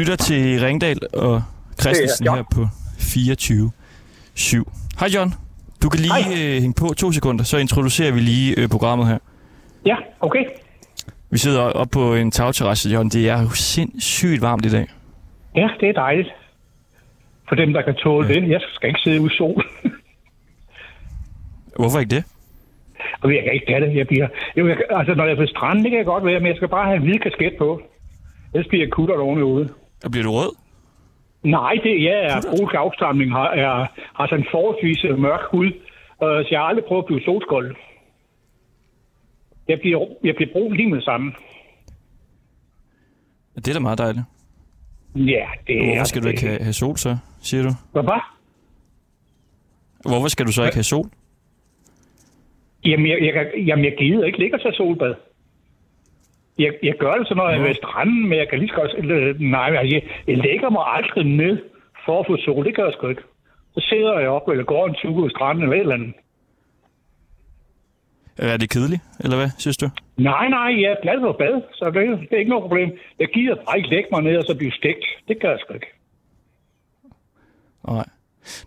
Lytter til Ringdal og Christensen er her på 24 7. Hej John. Du kan lige øh, hænge på to sekunder, så introducerer vi lige øh, programmet her. Ja, okay. Vi sidder oppe på en tagterrasse, John. Det er jo sindssygt varmt i dag. Ja, det er dejligt. For dem, der kan tåle ja. det. Jeg skal ikke sidde ude i sol. Hvorfor ikke det? Og jeg kan ikke have det. Jeg bliver, jo, jeg, altså, når jeg er på stranden, det kan jeg godt være, men jeg skal bare have en hvid kasket på. Ellers bliver jeg kutter ovenude. Og bliver du rød? Nej, det ja, er polsk afstamning har, er, har sådan en forholdsvis øh, mørk hud, øh, så jeg har aldrig prøvet at blive solskold. Jeg bliver, jeg bliver brun lige med det samme. Det er da meget dejligt. Ja, det er... Hvorfor skal du ikke have, have sol så, siger du? Hvad? hvad? Hvorfor skal du så ikke have sol? Jamen, jeg, jeg, jamen, jeg gider ikke ligge og tage solbad. Jeg, jeg gør det så, når jeg er ved stranden, men jeg kan lige så godt... Nej, jeg, jeg lægger mig aldrig ned for at få sol. Det gør jeg sgu ikke. Så sidder jeg op, eller går en tur på stranden eller et eller andet. Er det kedeligt, eller hvad, synes du? Nej, nej, jeg er glad for bad, så det, det er ikke noget problem. Jeg gider bare ikke lægge mig ned og så blive stegt. Det gør jeg sgu ikke. Nej.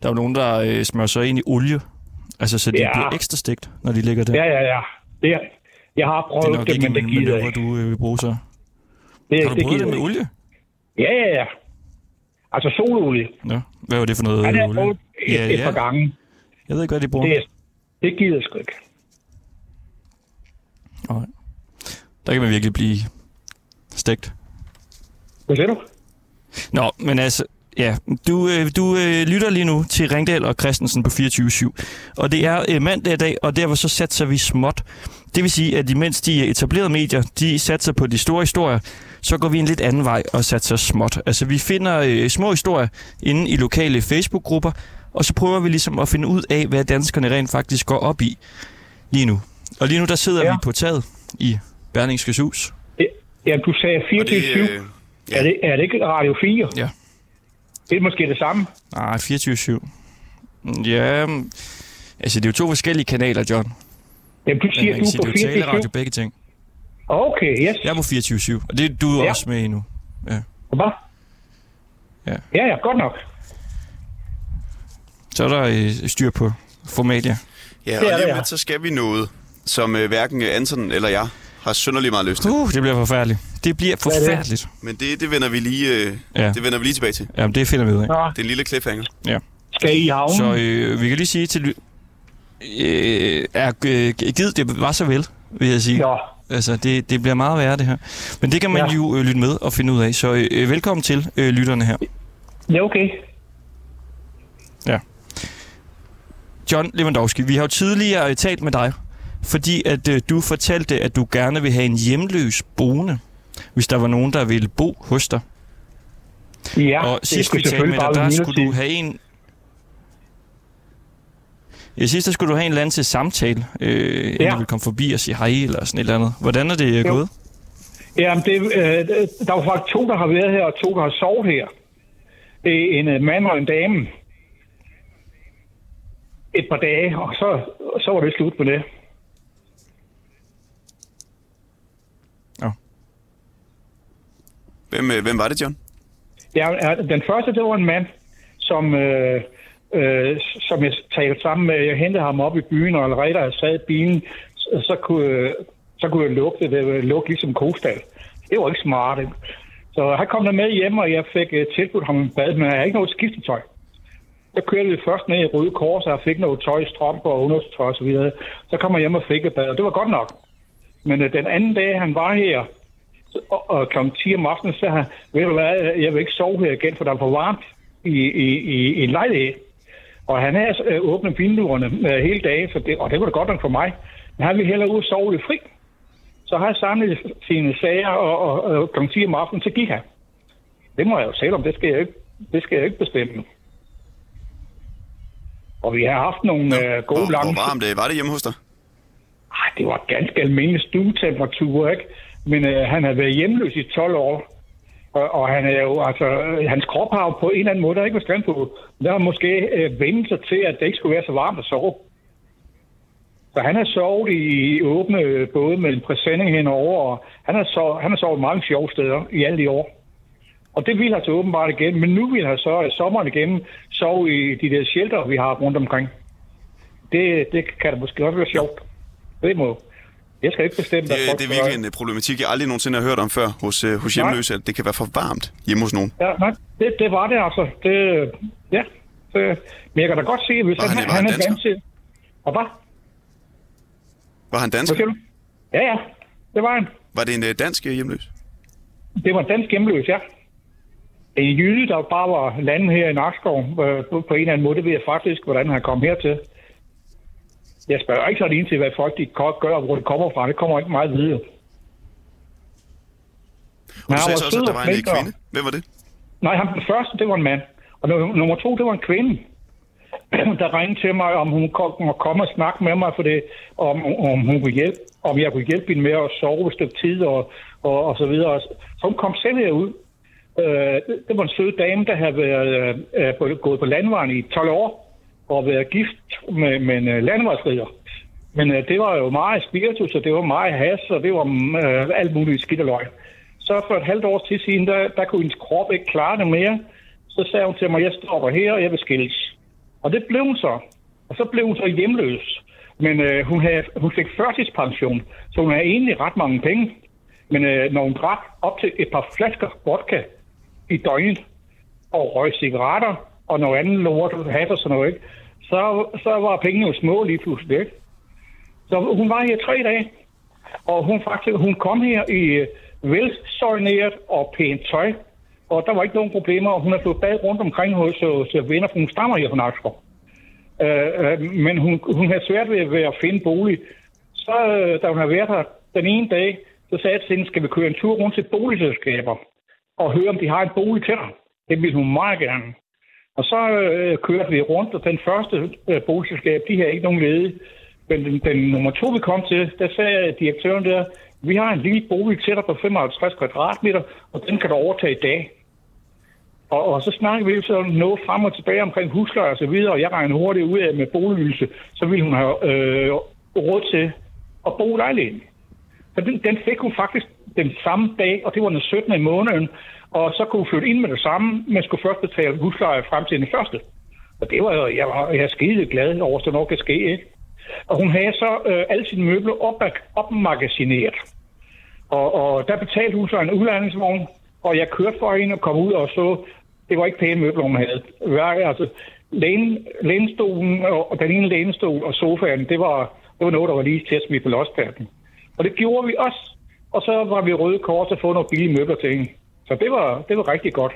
Der er jo nogen, der øh, smører sig ind i olie. Altså, så de Ja. bliver ekstra stegt, når de ligger der. Ja, ja, ja. Det er, jeg har det er prøvet nok det, ikke men det gider jeg ikke. du øh, vil bruge så. Det, Har du det prøvet det med ikke. olie? Ja, ja, ja. Altså sololie. Nå, hvad var det for noget Ja, det har jeg olie? prøvet et, ja, et ja. par gange. Jeg ved ikke, hvad de bruger. Det, det gider jeg sgu ikke. Nej. Der kan man virkelig blive stegt. Hvad siger du? Nå, men altså, ja, du, øh, du øh, lytter lige nu til Ringdal og Christensen på 24-7. Og det er øh, mandag i dag, og derfor så satser vi småt. Det vil sige, at imens de etablerede medier, de satser på de store historier, så går vi en lidt anden vej og satser småt. Altså, vi finder øh, små historier inde i lokale Facebook-grupper, og så prøver vi ligesom at finde ud af, hvad danskerne rent faktisk går op i lige nu. Og lige nu, der sidder ja. Vi på taget i Berlingske Hus. Ja, du sagde 24-7. Og det, øh, ja. Er, det, er det ikke Radio 4? Ja. Det er måske det samme. Nej, 24-7. Ja, altså det er jo to forskellige kanaler, John. Jamen, du siger, du sige, er det er jo på taleradio 24-7. begge ting. Okay, yes. Jeg er på 24-7, og det er du ja. Også med i nu. Ja. Hvad? Ja. Ja, ja, godt nok. Så er der øh, styr på formalia. Ja, Det og det, lige om ja. lidt, så skal vi noget, som øh, hverken Anton eller jeg har synderlig meget lyst til. Uh, det bliver forfærdeligt. Det bliver er det? forfærdeligt. Men det, det, vender vi lige, øh, Ja. det vender vi lige tilbage til. Jamen, det finder vi ud af. Det er en lille cliffhanger. Ja. skal I havnen? Så øh, vi kan lige sige til... Øh, er øh, givet det var så vel, vil jeg sige. Nå, Altså, det, det bliver meget værre, det her. Men det kan man Ja. jo øh, lytte med og finde ud af. Så øh, velkommen til øh, lytterne her. ja, okay. John Lewandowski, vi har jo tidligere øh, talt med dig, fordi at øh, du fortalte, at du gerne vil have en hjemløs boende, hvis der var nogen, der ville bo hos dig. Ja, og sidst vi talte med dig, der skulle du have en... Ja, sidst der skulle du have en eller anden til samtale, øh, inden Ja. du ville komme forbi og sige hej eller sådan et eller andet. Hvordan er det øh, Jo. gået? Jamen, det, øh, der var faktisk to, der har været her, og to, der har sovet her. Det er en øh, mand og en dame. Et par dage, og så, så var det slut med det. Hvem, øh, hvem var det, John? Ja, ja, den første, det var en mand, som, øh, øh, som jeg talte sammen med. Jeg hentede ham op i byen, og allerede da jeg sad i bilen, så, så, kunne, så kunne jeg lugte det. Det lugte ligesom kostal. Det var ikke smart. ikke? Så han kom der med hjem, og jeg fik uh, tilbudt ham en bad, men jeg havde ikke noget skiftetøj. Så kørte vi først ned i Røde Kors, og jeg fik noget tøj, strømper og undertøj og så videre. Så kom jeg hjem og fik et bad, og det var godt nok. Men uh, den anden dag, han var her, og, og kl. 10 om aftenen, så sagde han, ved du hvad, jeg vil ikke sove her igen, for der er for varmt i, i, i, i en lejlighed. Og han havde øh, åbnet vinduerne øh, hele dagen, så det, og det var det godt nok for mig. Men han ville hellere ud og sove lidt fri. Så har jeg samlet sine sager, og, og, og kl. 10 om aftenen, så gik han. Det må jeg jo selv om, det skal jeg ikke, det skal jeg ikke bestemme. Og vi har haft nogle øh, gode hvor, lange... hvor varmt øh, var det hjemme hos dig? Ej, det var ganske almindelig stuetemperatur, ikke? Men øh, han har været hjemløs i 12 år. Og, og han er jo, altså, hans krop har jo på en eller anden måde, der ikke forstand på, der har måske øh, vendt sig til, at det ikke skulle være så varmt at sove. Så han har sovet i åbne både med en præsending henover, og han har, sovet, han har sovet mange sjove steder i alle de år. Og det ville han så åbenbart igen, men nu vil han så i sommeren igen sove i de der shelter, vi har rundt omkring. Det, det kan da måske også være sjovt. Det må, jeg skal ikke bestemme, Det, det er virkelig en øh, problematik, jeg aldrig nogensinde har hørt om før hos, øh, hos hjemløse, at det kan være for varmt hjemme hos nogen. Ja, nej, det, det var det altså. Det, ja, det, men jeg kan da godt se, hvis Var han, han- var han, han er dansker? Og hvad? Var han dansk? Ja, ja, det var han. Var det en øh, dansk hjemløs? Det var en dansk hjemløs, ja. En jyde, der bare var landet her i Nakskov øh, på, på en eller anden måde. Det ved jeg faktisk, hvordan han kom hertil. Jeg spørger ikke sådan ind til, hvad folk de gør, og hvor det kommer fra. Det kommer ikke meget videre. Og du sagde så også, at der var en øh, kvinde. Hvem var det? Nej, ham den første, det var en mand. Og nu- nummer to, det var en kvinde, der ringede til mig, om hun må komme og snakke med mig, for det, om, om, hun kunne hjælpe, om jeg kunne hjælpe hende med at sove et stykke tid og, og, og så videre. Så hun kom selv herud. Øh, det, var en sød dame, der havde været, øh, på, gået på landvejen i 12 år at være gift med, med en øh, landevejsrider. Men øh, det var jo meget spiritus, og det var meget has, og det var øh, alt muligt skidt og løg. Så for et halvt år til siden, der, der kunne hendes krop ikke klare det mere. Så sagde hun til mig, jeg stopper her, og jeg vil skilles. Og det blev hun så. Og så blev hun så hjemløs. Men øh, hun, havde, hun fik førtidspension, så hun havde egentlig ret mange penge. Men øh, når hun drak op til et par flasker vodka i døgnet, og røg cigaretter, og noget andet lort, hat og sådan noget, ikke? Så, så var pengene jo små lige pludselig. Ikke? Så hun var her tre dage, og hun faktisk hun kom her i øh, velsøjneret og pænt tøj, og der var ikke nogen problemer, og hun har fået bad rundt omkring hos, øh, hos øh, venner, for hun stammer her fra Nakskov. Øh, øh, men hun, hun havde svært ved, ved at finde bolig. Så øh, da hun har været her den ene dag, så sagde jeg til hende, skal vi køre en tur rundt til boligselskaber og høre, om de har en bolig til dig. Det ville hun meget gerne. Og så øh, kørte vi rundt, og den første øh, boligselskab, de havde ikke nogen ledige. Men den, den nummer to, vi kom til, der sagde direktøren der, vi har en lille bolig tættere på 55 kvadratmeter, og den kan du overtage i dag. Og, og så snakker vi så noget frem og tilbage omkring husleje og så videre, og jeg regner hurtigt ud af med boligydelse, så ville hun have øh, råd til at bo lejligheden. Så den, den fik hun faktisk den samme dag, og det var den 17. i måneden, og så kunne flytte ind med det samme, men skulle først betale husleje frem til den første. Og det var jo, jeg var, jeg skide glad over, at det nok kan ske, ikke? Og hun havde så øh, alle sine møbler op, opmagasineret. Og, og der betalte hun så en udlændingsvogn, og jeg kørte for hende og kom ud og så, det var ikke pæne møbler, hun havde. Hver- Altså, læne, lænestolen og, og den ene lænestol og sofaen, det var, det var noget, der var lige til at smide på losspærten. Og det gjorde vi også. Og så var vi røde kors og få nogle billige møbler til hende. Så det var, det var rigtig godt.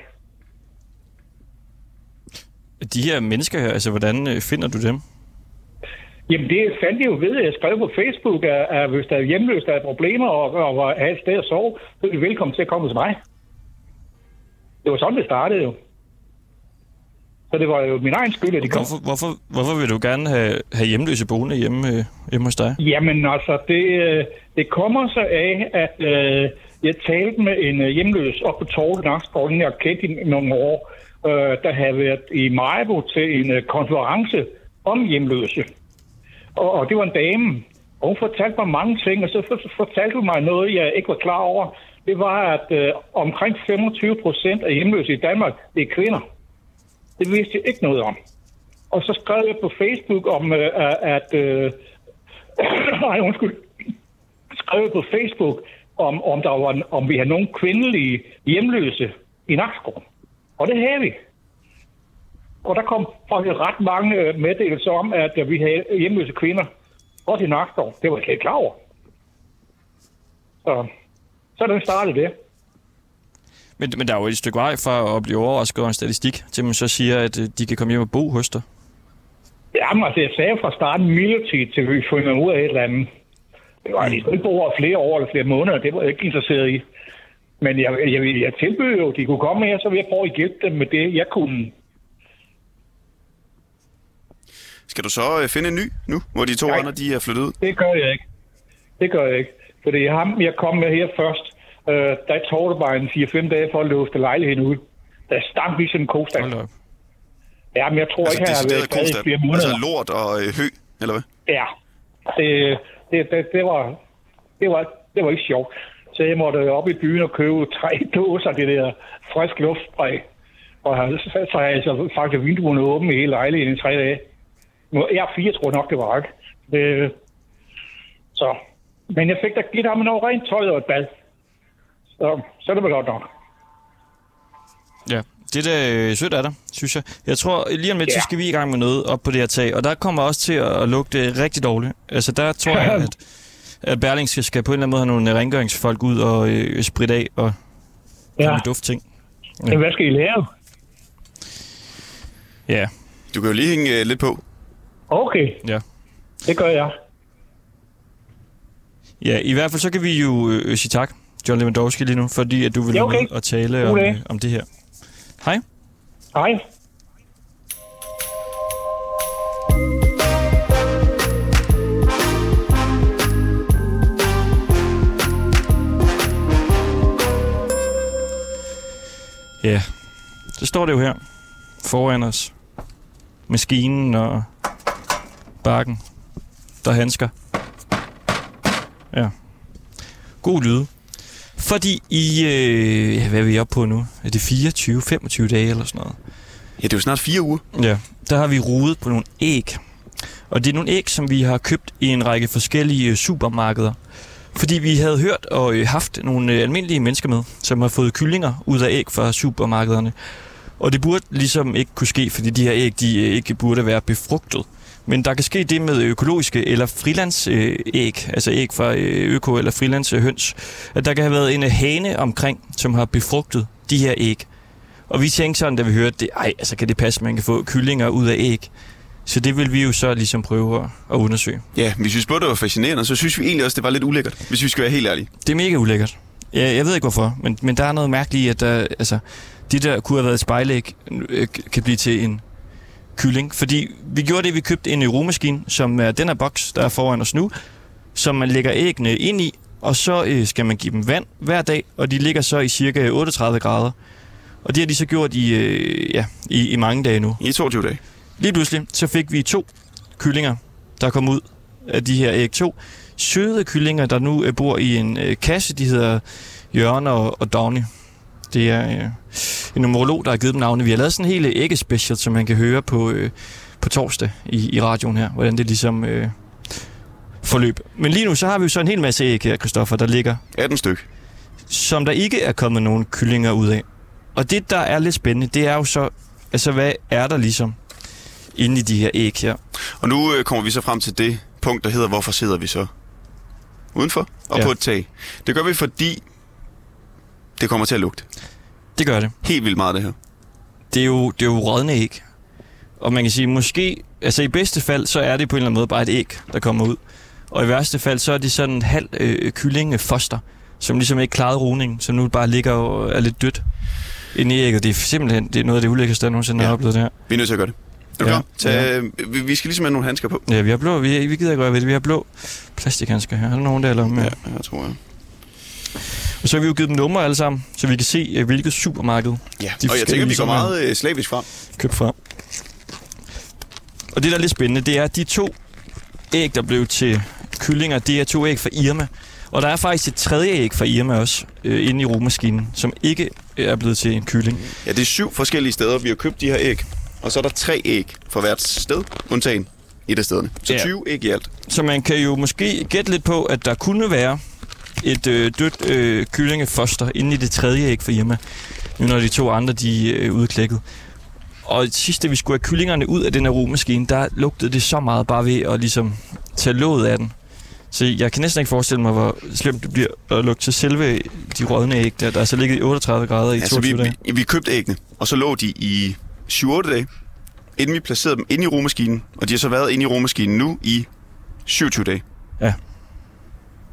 De her mennesker her, altså hvordan øh, finder du dem? Jamen det fandt jeg jo ved, at jeg skrev på Facebook, at, at hvis der er hjemløst, der er problemer og, og have et sted at sove, så er de velkommen til at komme til mig. Det var sådan, det startede jo. Så det var jo min egen skyld, at de kom. Hvorfor, hvorfor, hvorfor vil du gerne have, have hjemløse boende hjemme, øh, hjemme hos dig? Jamen altså, det, øh, det kommer så af, at øh, jeg talte med en øh, hjemløs op på Torvet Nakskov, jeg har kendt i nogle år, øh, der havde været i Majbo til en øh, konference om hjemløse. Og, og det var en dame, og hun fortalte mig mange ting, og så for- fortalte hun mig noget, jeg ikke var klar over. Det var, at øh, omkring 25 procent af hjemløse i Danmark, det er kvinder. Det vidste jeg ikke noget om. Og så skrev jeg på Facebook om, øh, at... Øh, nej, undskyld. Skrev jeg på Facebook, om, om, der var, om vi havde nogle kvindelige hjemløse i Nakskov. Og det havde vi. Og der kom faktisk ret mange øh, meddelelser om, at øh, vi havde hjemløse kvinder. Også i Nakskov. Det var jeg ikke klar over. Så, så den startede det. Men, men der er jo et stykke vej fra at blive overrasket over en statistik, til man så siger, at øh, de kan komme hjem og bo hos dig. Jamen, altså, jeg sagde fra starten midlertidigt, til vi finder ud af et eller andet. Det var skulle ikke over flere år eller flere måneder, det var jeg ikke interesseret i. Men jeg, jeg, jeg tilbød jo, at de kunne komme her, så ville jeg prøve at hjælpe dem med det, jeg kunne. Skal du så øh, finde en ny nu, hvor de to Nej. andre de er flyttet ud? Det gør jeg ikke. Det gør jeg ikke. Fordi ham, jeg kom med her først, øh, der tog det bare en 4-5 dage for at lufte lejligheden ud. Der stank ligesom en kostak. Hold da op. Ja, men jeg tror Altså ikke, han har decideret været i flere måneder. Altså lort og øh, hø, eller hvad? Ja, det, det, det, det, var, det, var, det var ikke sjovt. Så jeg måtte op i byen og købe tre dåser af det der frisk luftspray. Og så, så havde jeg altså faktisk vinduerne åbne i hele lejligheden i tre dage. Nu, jeg er fire, tror jeg nok, det var ikke. Det, så. Men jeg fik da givet ham noget rent tøj og et bad. Så, så er det var godt nok. Ja, det er da øh, sødt af dig, synes jeg. Jeg tror, lige om lidt, så Ja. skal vi i gang med noget op på det her tag, og der kommer også til at, lugte rigtig dårligt. Altså, der tror jeg, at, at Berlingske skal på en eller anden måde have nogle øh, rengøringsfolk ud og øh, spritte af og Ja. komme med duftting. Men hvad skal I lave? Ja, Du kan jo lige hænge øh, lidt på. Okay, ja. det gør jeg. Ja, i hvert fald så kan vi jo øh, sige tak, John Lewandowski lige nu, fordi at du vil Ja, okay. med og tale God om, øh, om det her. Hej. Hej. Ja, så står det jo her foran os. Maskinen og bakken, der handsker. Ja. God lyde. Fordi i, øh, hvad er vi oppe på nu? Er det 24, 25 dage eller sådan noget? Ja, det er jo snart fire uger. Ja, der har vi rodet på nogle æg. Og det er nogle æg, som vi har købt i en række forskellige øh, supermarkeder. Fordi vi havde hørt og øh, haft nogle øh, almindelige mennesker med, som har fået kyllinger ud af æg fra supermarkederne. Og det burde ligesom ikke kunne ske, fordi de her æg, de ikke burde være befrugtet. Men der kan ske det med økologiske eller frilandsæg, altså æg fra øh, øko- eller frilandshøns, at der kan have været en hane omkring, som har befrugtet de her æg. Og vi tænkte sådan, da vi hørte det, ej, altså kan det passe, at man kan få kyllinger ud af æg? Så det vil vi jo så ligesom prøve at, undersøge. Ja, vi synes både, det var fascinerende, så synes vi egentlig også, det var lidt ulækkert, hvis vi skal være helt ærlige. Det er mega ulækkert. Jeg, jeg ved ikke hvorfor, men, men der er noget mærkeligt i, at der, altså, de der kunne have været et spejlæg, øh, kan blive til en kylling. Fordi vi gjorde det, vi købte en romaskine, som er den her boks, der er foran os nu, som man lægger æggene ind i, og så øh, skal man give dem vand hver dag, og de ligger så i cirka 38 grader. Og det har de så gjort i, øh, ja, i, i mange dage nu. I 22 dage. Lige pludselig, så fik vi to kyllinger, der kom ud af de her æg. To søde kyllinger, der nu øh, bor i en øh, kasse. De hedder Jørgen og, og Dagny. Det er øh, en numerolog, der har givet dem navne. Vi har lavet sådan en hel æggespecial, som man kan høre på, øh, på torsdag i, i radioen her, hvordan det ligesom øh, forløb. Men lige nu, så har vi jo så en hel masse æg her, Christoffer, der ligger 18 styk. som der ikke er kommet nogen kyllinger ud af. Og det, der er lidt spændende, det er jo så, altså hvad er der ligesom inde i de her æg her? Og nu øh, kommer vi så frem til det punkt, der hedder, hvorfor sidder vi så udenfor og Ja. ja. på et tag. Det gør vi, fordi det kommer til at lugte. Det gør det. Helt vildt meget, det her. Det er jo, det er jo rådne æg. Og man kan sige, måske, altså i bedste fald, så er det på en eller anden måde bare et æg, der kommer ud. Og i værste fald, så er det sådan en halv øh, kyllingefoster, som ligesom ikke klarede roningen, som nu bare ligger og er lidt dødt inde i ægget. Det er simpelthen det er noget af det ulækkerste, jeg nogensinde har Ja. oplevet det her. Vi er nødt til at gøre det. Er du Ja. ja. klar? Tag, vi, vi skal ligesom have nogle handsker på. Ja, vi har blå, vi, vi gider ikke røre ved det. Vi har blå plastikhandsker her. Har du nogen der, eller med? Ja, jeg tror jeg. Og så har vi jo givet dem numre alle sammen, så vi kan se, øh, hvilket supermarked Ja, De og jeg tænker, vi går her. meget øh, slavisk frem. købt fra. Og det, der er lidt spændende, det er, at de to æg, der blev til kyllinger, det er to æg fra Irma. Og der er faktisk et tredje æg fra Irma også, øh, inde i romaskinen, som ikke er blevet til en kylling. Ja, det er syv forskellige steder, vi har købt de her æg. Og så er der tre æg fra hvert sted, undtagen et af stederne. Så Ja. 20 æg i alt. Så man kan jo måske gætte lidt på, at der kunne være et øh, dødt øh, kyllingefoster inde i det tredje æg fra Irma, nu når de to andre de øh, udklækket. Og sidst, da vi skulle have kyllingerne ud af den her romaskine, der lugtede det så meget bare ved at ligesom tage låget af den. Så jeg kan næsten ikke forestille mig, hvor slemt det bliver at lugte til selve de rådne æg, der, der er så ligget i 38 grader i Altså, 22 vi, dage. vi, vi købte æggene, og så lå de i 7-8 dage, inden vi placerede dem inde i romaskinen. Og de har så været inde i romaskinen nu i 27 dage. Ja.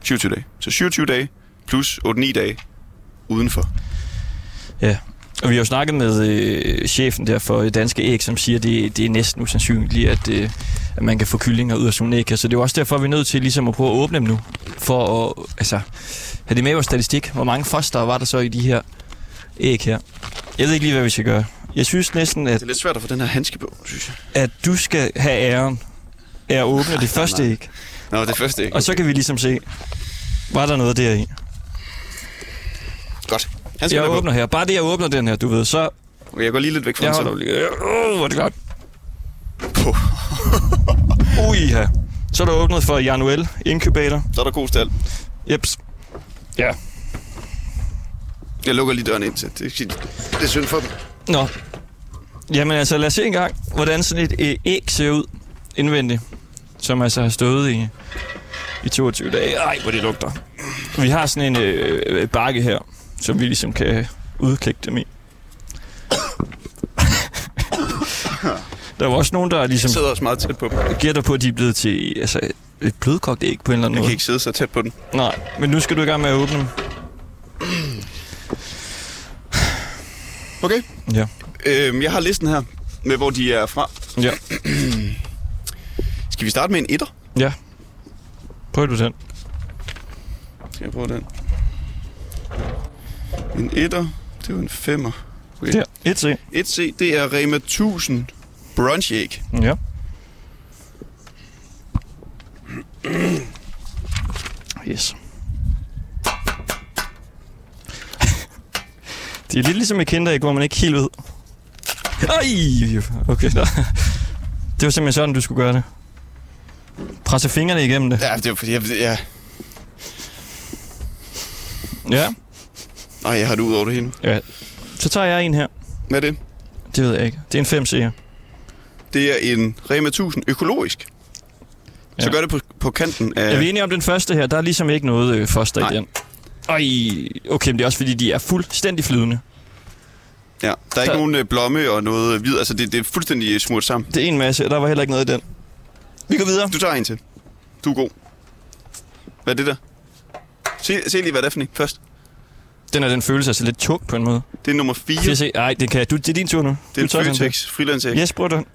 27 dage. Så 27 dage plus 8-9 dage udenfor. Ja, og vi har jo snakket med øh, chefen der for Danske Æg, som siger, at det, det er næsten usandsynligt, at, øh, at man kan få kyllinger ud af sådan æg. Så det er jo også derfor, vi er nødt til ligesom at prøve at åbne dem nu, for at altså, have det med i vores statistik. Hvor mange foster var der så i de her æg her? Jeg ved ikke lige, hvad vi skal gøre. Jeg synes næsten, at, Det er lidt svært at få den her handske på, synes jeg. at du skal have æren af at åbne det første æg. Nå, det første æg. Og så kan vi ligesom se, var der noget deri? Godt. Han skal Jeg være på. åbner her. Bare det, jeg åbner den her, du ved, så... Okay, jeg går lige lidt væk fra Jeg den. så. lige... Åh, hvor er det godt. Puh. Ui, her. Så er der åbnet for Januel Incubator. Så er der god stald. Jeps. Ja. Jeg lukker lige døren ind til. Det, det er synd for dem. Nå. Jamen altså, lad os se engang, hvordan sådan et æg ser ud indvendigt. Som altså har stået i, i 22 dage. Ej, hvor det lugter. Vi har sådan en øh, øh, bakke her, som vi ligesom kan udklikke dem i. Der var også nogen, der Jeg ligesom sidder også meget tæt på dem. Jeg gætter på, at de er blevet til altså, et blødkogt æg på en eller anden kan måde. ikke sidde så tæt på den. Nej, men nu skal du i gang med at åbne dem. Okay. Ja. Øhm, jeg har listen her med, hvor de er fra. Ja. Skal vi starte med en etter? Ja. Prøv du den. Skal jeg prøve den? En etter. Det er jo en femmer. Okay. Der. Et se. 1C, det er Rema 1000 brunch æg. Ja. Yes. Det er lidt ligesom med kinderæg, hvor man ikke helt ved. Ej! Okay, der. Det var simpelthen sådan, du skulle gøre det. Presse fingrene igennem det. Ja, det er fordi, jeg... Ja. Ja. Nej, jeg har det ud over det hele. ja. Så tager jeg en her. Hvad er det? Det ved jeg ikke. Det er en 5 seer. Det er en Rema 1000 økologisk. Så Ja. gør det på, på kanten af... Er vi enige om den første her? Der er ligesom ikke noget øh, foster Nej. i den. Ej, okay, men det er også fordi, de er fuldstændig flydende. Ja, der er ikke Så- nogen øh, blomme og noget hvid. Altså, det, det er fuldstændig smurt sammen. Det er en masse, og der var heller ikke noget i den. Vi går videre. Du tager en til. Du er god. Hvad er det der? Se, se lige, hvad det er for en først. Den er den følelse altså lidt tung på en måde. Det er nummer 4. Skal jeg se? Ej, det kan du. Det er din tur nu. Det er en den frilandsæg. der. Yes, prøv den.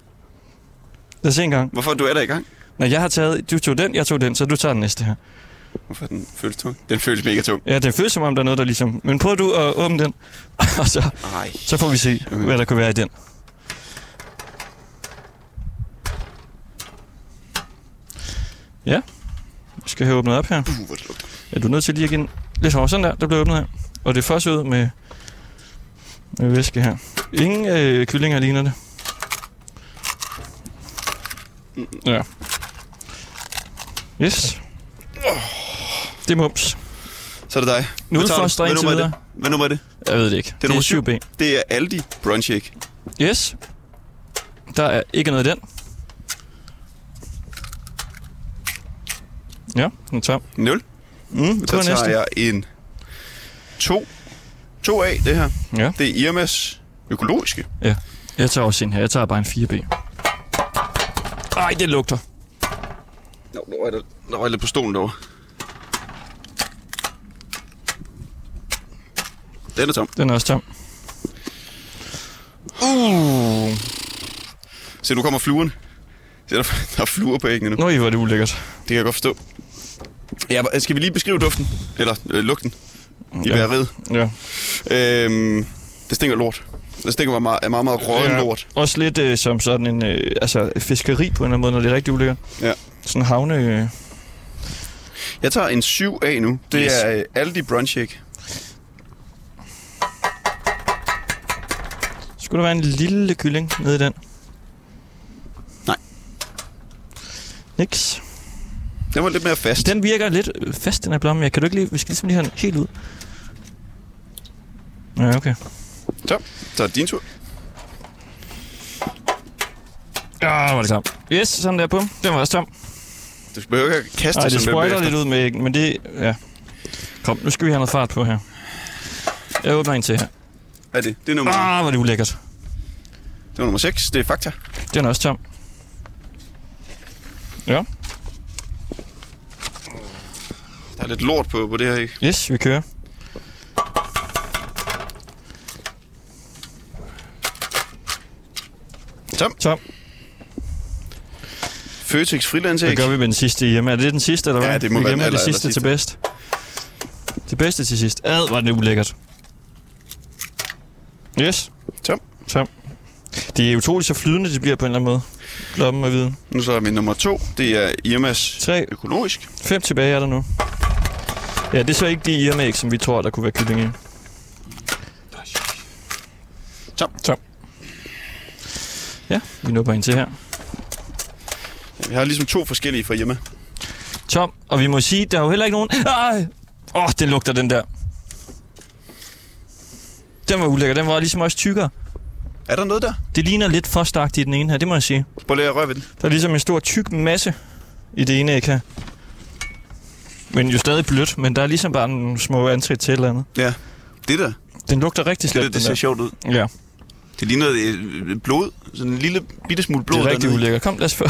Lad os se en gang. Hvorfor du er der i gang? Når jeg har taget... Du tog den, jeg tog den, så du tager den næste her. Hvorfor den føles tung? Den føles mega tung. Ja, det føles som om, der er noget, der ligesom... Men prøv du at åbne den, og så, Nej. så får vi se, hvad der kunne være i den. Ja. Vi skal have åbnet op her. Uh, hvor det. Ja, du er nødt til lige at give den lidt hårdt. Sådan der, der blev åbnet her. Og det er først ud med, med væske her. Ingen øh, kyllinger ligner det. Ja. Yes. Det er mums. Så er det dig. Nu Hvad tager du? foster Hvad indtil nummer er videre. det? Hvad nummer er det? Jeg ved det ikke. Det er, det er 7B. Det er Aldi brunch æg. Yes. Der er ikke noget i den. Ja, den er tom. 0. Mm, Så var tager næste. jeg en 2. 2 af det her. Ja. Det er Irmas økologiske. ja. Jeg tager også en her. Jeg tager bare en 4B. Ej, det lugter. Nå, nu er det, nu er jeg lidt på stolen derovre. Den er tom. Den er også tom. Uh. Se, nu kommer fluerne. Se, der, der er fluer på æggene nu. Nå, hvor er det ulækkert. Det kan jeg godt forstå. Ja, skal vi lige beskrive duften? Eller øh, lugten? I Ja. ja. bæreriet. Ja. Øhm, det stinker lort. Det stinker meget, meget, meget, meget råden Ja. lort. Også lidt øh, som sådan en øh, altså fiskeri på en eller anden måde, når det er rigtig ulækkert. Ja. Sådan havne... Øh. Jeg tager en 7 af nu. Det Yes. er øh, Aldi Brunch Egg. Skulle der være en lille kylling nede i den? Nej. Niks. Den var lidt mere fast. Den virker lidt fast, den her blomme. Jeg kan du ikke lige... Vi skal ligesom lige have den helt ud. Ja, okay. Så, så er det din tur. Ja, var det tom. Yes, sådan der på. Den var også tom. Du behøver ikke at kaste Nej, det sprøjter lidt ud med men det... Ja. Kom, nu skal vi have noget fart på her. Jeg åbner en til her. Er det? Det er nummer, Ah, er det ulækkert. det var nummer 6. Det er Fakta. Den er også tom. Ja. Der er lidt lort på, på det her æg. Yes, vi kører. Tom. Tom. Føtex frilandsæg. Hvad gør vi med den sidste hjemme? Er det den sidste, eller hvad? Ja, det må vi være den gemmer det aller, sidste aller til bedst. Det bedste til sidst. Ad, var det ulækkert. Yes. Tom. Tom. Det er utroligt så flydende, det bliver på en eller anden måde. Glommen og viden. Nu så er vi nummer 2. Det er Irmas Tre. økologisk. Fem tilbage er der nu. Ja, det er så ikke de irmæg, som vi tror, der kunne være kylling i. Så. Så. Ja, vi på en til her. Vi har ligesom to forskellige fra hjemme. Tom, og vi må sige, der er jo heller ikke nogen... Ej! Åh, oh, den lugter, den der. Den var ulækker. Den var ligesom også tykkere. Er der noget der? Det ligner lidt fosteragtigt i den ene her, det må jeg sige. Prøv lige at røre ved den. Der er ligesom en stor tyk masse i det ene æg her. Men jo stadig blødt, men der er ligesom bare nogle små antrit til eller andet. Ja. Det der, Den lugter rigtig det, der, slemt, det ser sjovt ud. Ja, Det ligner øh, blod. Sådan en lille bitte smule blod det er rigtig ulækkert. Kom, lad os få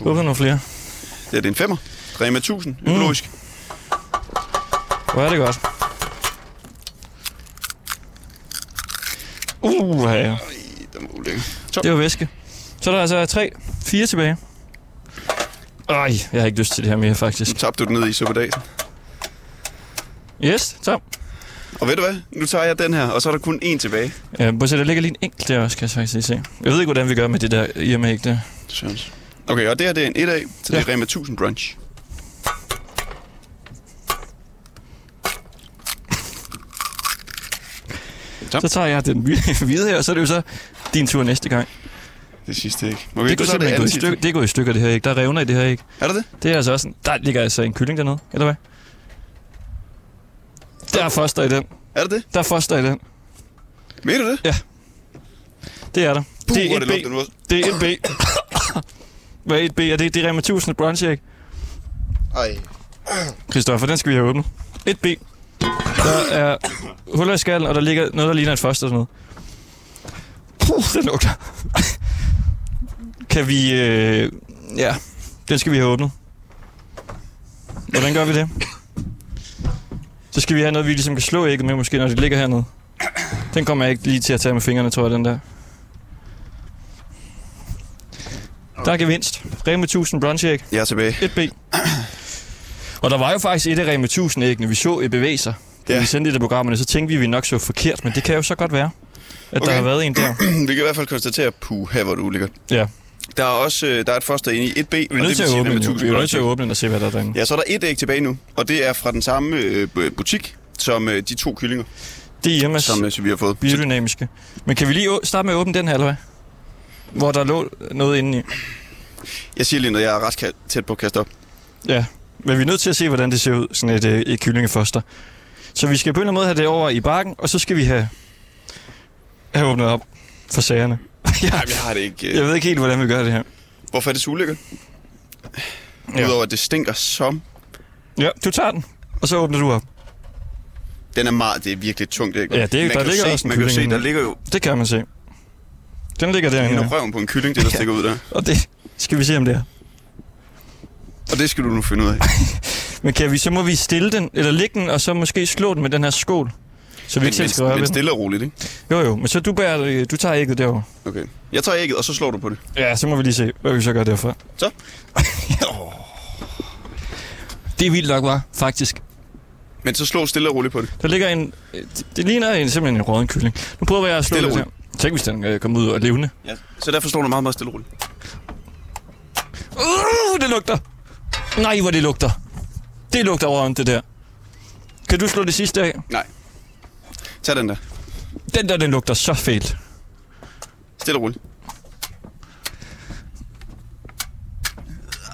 åbne nogle flere. Det er det er en femmer. Rema 1000, økologisk. Hvor er det godt. Uh, ja. Det var væske. Så er der altså tre, fire tilbage. Ej, jeg har ikke lyst til det her mere, faktisk. Nu tabte du den ned i suppedagen. Yes, så. Og ved du hvad? Nu tager jeg den her, og så er der kun én tilbage. Ja, bortset, der ligger lige en enkelt der også, kan jeg faktisk lige se. Jeg ved ikke, hvordan vi gør med det der hjemmeæg der. Sørens. Okay, og det her det er en 1 af, så det er Ja. Rema 1000 brunch. Så tager jeg den hvide her, og så er det jo så din tur næste gang. Det sidste ikke. Okay, Det er simpelthen gå i, andet stykker, sidste. det er gået i stykker, det her æg. Der er revner i det her æg. Er der det? Det er altså også en, Der ligger altså en kylling dernede, eller hvad? Der er foster i den. Er det det? Der er foster i den. Mener du det? Det er der. Puh, det er det et B. Det er et B. Hvad er et B? Er det, det er Rema 1000 brunch æg? Ej. Christoffer, den skal vi have åbnet. Et B. Der er huller i skallen, og der ligger noget, der ligner et foster og sådan noget. Puh, det lugter. Kan vi... Øh, ja, den skal vi have åbnet. Hvordan gør vi det? Så skal vi have noget, vi ligesom kan slå ægget med, måske, når det ligger hernede. Den kommer jeg ikke lige til at tage med fingrene, tror jeg, den der. Der er gevinst. Rema 1000 brunch æg. Jeg er tilbage. Et B. Og der var jo faktisk et af Rema 1000 æggene, vi så i bevæge sig. Da Ja. vi sendte det af programmerne, så tænkte vi, at vi nok så forkert, men det kan jo så godt være, at okay. der har været en der. vi kan i hvert fald konstatere, puh, her hvor du ulækker. Ja, Der er også øh, der er et foster inde i 1B. vi er nødt til at åbne den. Vi er nødt til at åbne. den og se, hvad der er derinde. Ja, så er der et æg tilbage nu, og det er fra den samme øh, bu- butik, som øh, de to kyllinger, Det er Irmas som øh, som vi har fået. Biodynamiske. Men kan vi lige starte med at åbne den her, eller hvad? Hvor der lå noget inde i. jeg siger lige, når jeg er ret tæt på at kaste op. Ja, men vi er nødt til at se, hvordan det ser ud, sådan et, øh, et kyllingefoster. Så vi skal på en eller anden måde have det over i bakken, og så skal vi have, have åbnet op for sagerne. ja, Nej, jeg har det ikke. Øh. jeg ved ikke helt, hvordan vi gør det her. Hvorfor er det så ulækkert? Ja. Udover at det stinker som... Ja, du tager den, og så åbner du op. Den er meget, det er virkelig tungt, ikke? Ja, det er- man der kan ligger se, også Man kan jo se, der ligger jo Det kan man se. Den ligger derinde, af røven på en kylling, det der stikker ud der. og det skal vi se, om det er. Og det skal du nu finde ud af. Men kan vi, så må vi stille den, eller lægge den, og så måske slå den med den her skål. Så vi Men, ikke selv skal røre men, den. stille og roligt, ikke? Jo, jo, men så du, bærer, du tager ægget derovre. Okay. Jeg tager ægget, og så slår du på det. Ja, så må vi lige se, hvad vi så gør derfra. Så. Det er vildt nok, var faktisk. Men så slå stille og roligt på det. Der ligger en... Det, det ligner en, simpelthen en råden kylling. Nu prøver jeg at slå Stille det. Tænk, hvis den øh, kommer ud og levende. Ja. Så derfor slår du meget, meget stille og roligt. Uh, det lugter! Nej, hvor det lugter. Det lugter rådent, det der. Kan du slå det sidste af? Nej. Tag den der. Den der, den lugter så fælt. Stille og roligt.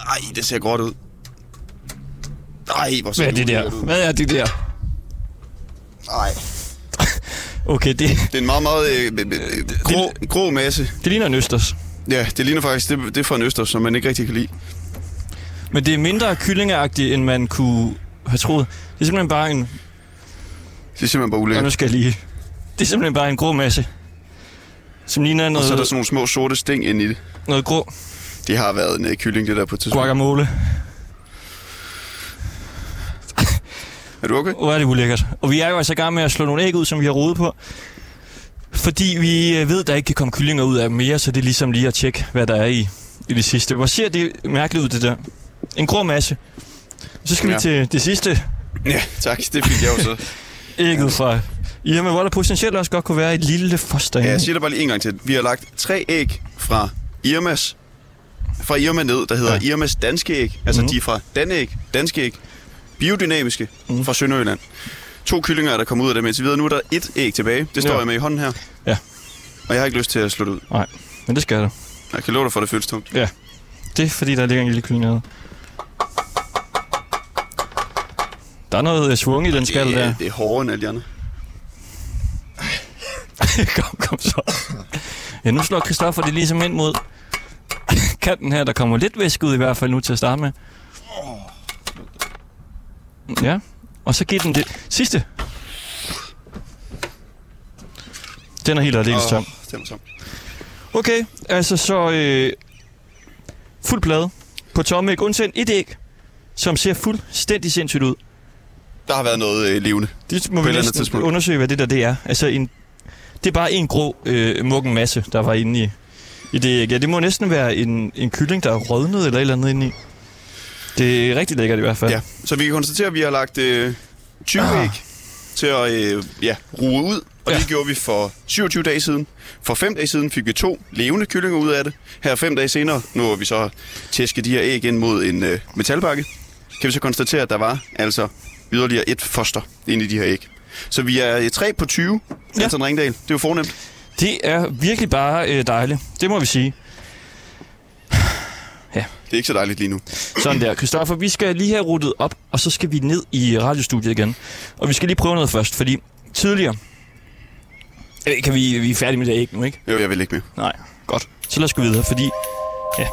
Ej, det ser gråt ud. Ej, hvor ser Hvad er det der? ud. Hvad er det der? Ej. Okay, det, Det er en meget, meget øh, øh, øh, grå, grå masse. det ligner en østers. Ja, det ligner faktisk, det, det er fra en øster, som man ikke rigtig kan lide. Men det er mindre kyllingeagtigt, end man kunne have troet. Det er simpelthen bare en... Det er simpelthen bare Og nu ulækkert. skal jeg lige... Det er simpelthen bare en grå masse. Som ligner Og noget, så er der sådan nogle små sorte sting ind i det. noget grå Det har været en øh, kylling, det der på et tidspunkt. guacamole. Er du okay? Hvor er det ulækkert. Og vi er jo altså i gang med at slå nogle æg ud, som vi har rodet på. Fordi vi øh, ved, at der ikke kan komme kyllinger ud af dem mere, så det er ligesom lige at tjekke, hvad der er i, i det sidste. Hvor ser det mærkeligt ud, det der? En grå masse. Så skal. Ja. vi til det sidste Ja, tak. Det fik jeg jo så. ægget fra Irma, hvor der potentielt også godt kunne være et lille foster Ja, jeg siger det bare lige en gang til. Vi har lagt tre æg fra Irmas, fra Irma ned, der hedder Ja. ja. Irmas danske æg. Altså mm. de er fra Danæg, danske æg, biodynamiske mm. fra Sønderjylland. To kyllinger er der kommet ud af det, men indtil videre nu er der et æg tilbage. Det står Ja. jeg med i hånden her. Ja. Og jeg har ikke lyst til at slå det ud. Nej, men det skal du. Jeg kan love dig for, at det føles tungt. Ja. Det er fordi, der ligger en lille kylling nede. Der er noget øh, svung i den skal der. det er hårdere end alle de andre. kom, kom så. Ja, nu slår Christoffer det ligesom ind mod kanten her. Der kommer lidt væske ud i hvert fald nu til at starte med. Ja, og så giver den det sidste. Den er helt aldeles tom. Åh, den er tom. Okay, altså så øh, fuld plade på tomme æg, undtagen et æg, som ser fuldstændig sindssygt ud. Der har været noget øh, levende. Det må vi næsten undersøge, hvad det der det er. Altså, en, det er bare en grå øh, muggen masse, der var inde i, i det æg. Ja, det må næsten være en, en kylling, der er rødnet eller et eller andet inde i. Det er rigtig lækkert i hvert fald. Ja, så vi kan konstatere, at vi har lagt øh, 20 ah. æg til at øh, ja, ruge ud. Og Ja. det gjorde vi for 27 dage siden. For 5 dage siden fik vi to levende kyllinger ud af det. Her fem dage senere, nu har vi så tæsket de her æg ind mod en øh, metalbakke, kan vi så konstatere, at der var altså yderligere et foster inde i de her æg. Så vi er øh, 3 på 20, Ja. Anton Ringdal. Det er jo fornemt. Det er virkelig bare øh, dejligt. Det må vi sige. Det er ikke så dejligt lige nu. Sådan der. Christoffer, vi skal lige have ruttet op, og så skal vi ned i radiostudiet igen. Og vi skal lige prøve noget først, fordi tidligere... Øh, Kan vi, vi er færdige med det æg nu, ikke? Jo, jeg vil ikke mere. Nej, godt. Så lad os gå videre, fordi... Ja.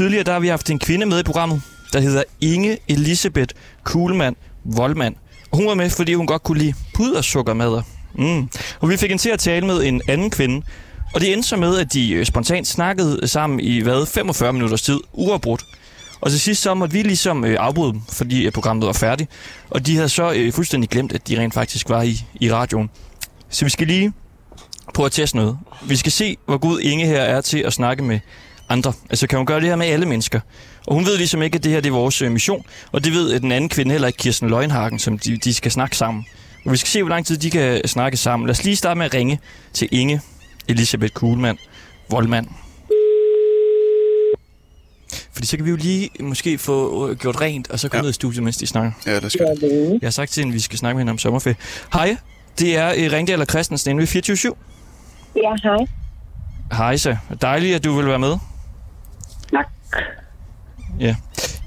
Tidligere der har vi haft en kvinde med i programmet, der hedder Inge Elisabeth Kuhlmann Voldmann. Og hun var med, fordi hun godt kunne lide pudersukkermadder. Mm. Og vi fik hende til at tale med en anden kvinde, og det endte så med, at de øh, spontant snakkede sammen i, hvad, 45 minutters tid, uafbrudt. Og til sidst så måtte vi ligesom øh, afbryde dem, fordi øh, programmet var færdigt. Og de havde så øh, fuldstændig glemt, at de rent faktisk var i, i radioen. Så vi skal lige prøve at teste noget. Vi skal se, hvor god Inge her er til at snakke med andre. Altså kan hun gøre det her med alle mennesker? Og hun ved ligesom ikke, at det her det er vores øh, mission. Og det ved øh, den anden kvinde heller ikke, Kirsten Løgnhagen, som de, de skal snakke sammen. Og vi skal se, hvor lang tid de kan snakke sammen. Lad os lige starte med at ringe til Inge Elisabeth Kuhlmann Voldmand. Fordi så kan vi jo lige måske få øh, gjort rent, og så komme Ja. ned i studiet, mens de snakker. Ja, det skal. Jeg har sagt til hende, at vi skal snakke med hende om sommerferie. Hej, det er øh, Ringdal og Christensen inde ved 24 Ja, hej. Hej så. Dejligt, at du vil være med. Ja.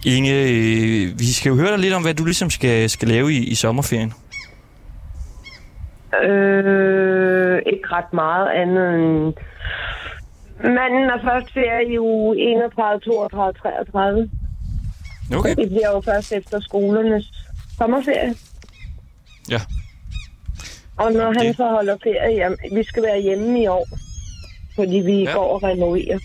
Inge, øh, vi skal jo høre dig lidt om, hvad du ligesom skal, skal lave i, i sommerferien. Øh, ikke ret meget andet end... Manden er først ferie i uge 31, 32, 33. Okay. Det bliver jo først efter skolernes sommerferie. Ja. Og når han Det- så holder ferie, jamen, vi skal være hjemme i år. Fordi vi ja. går og renoverer.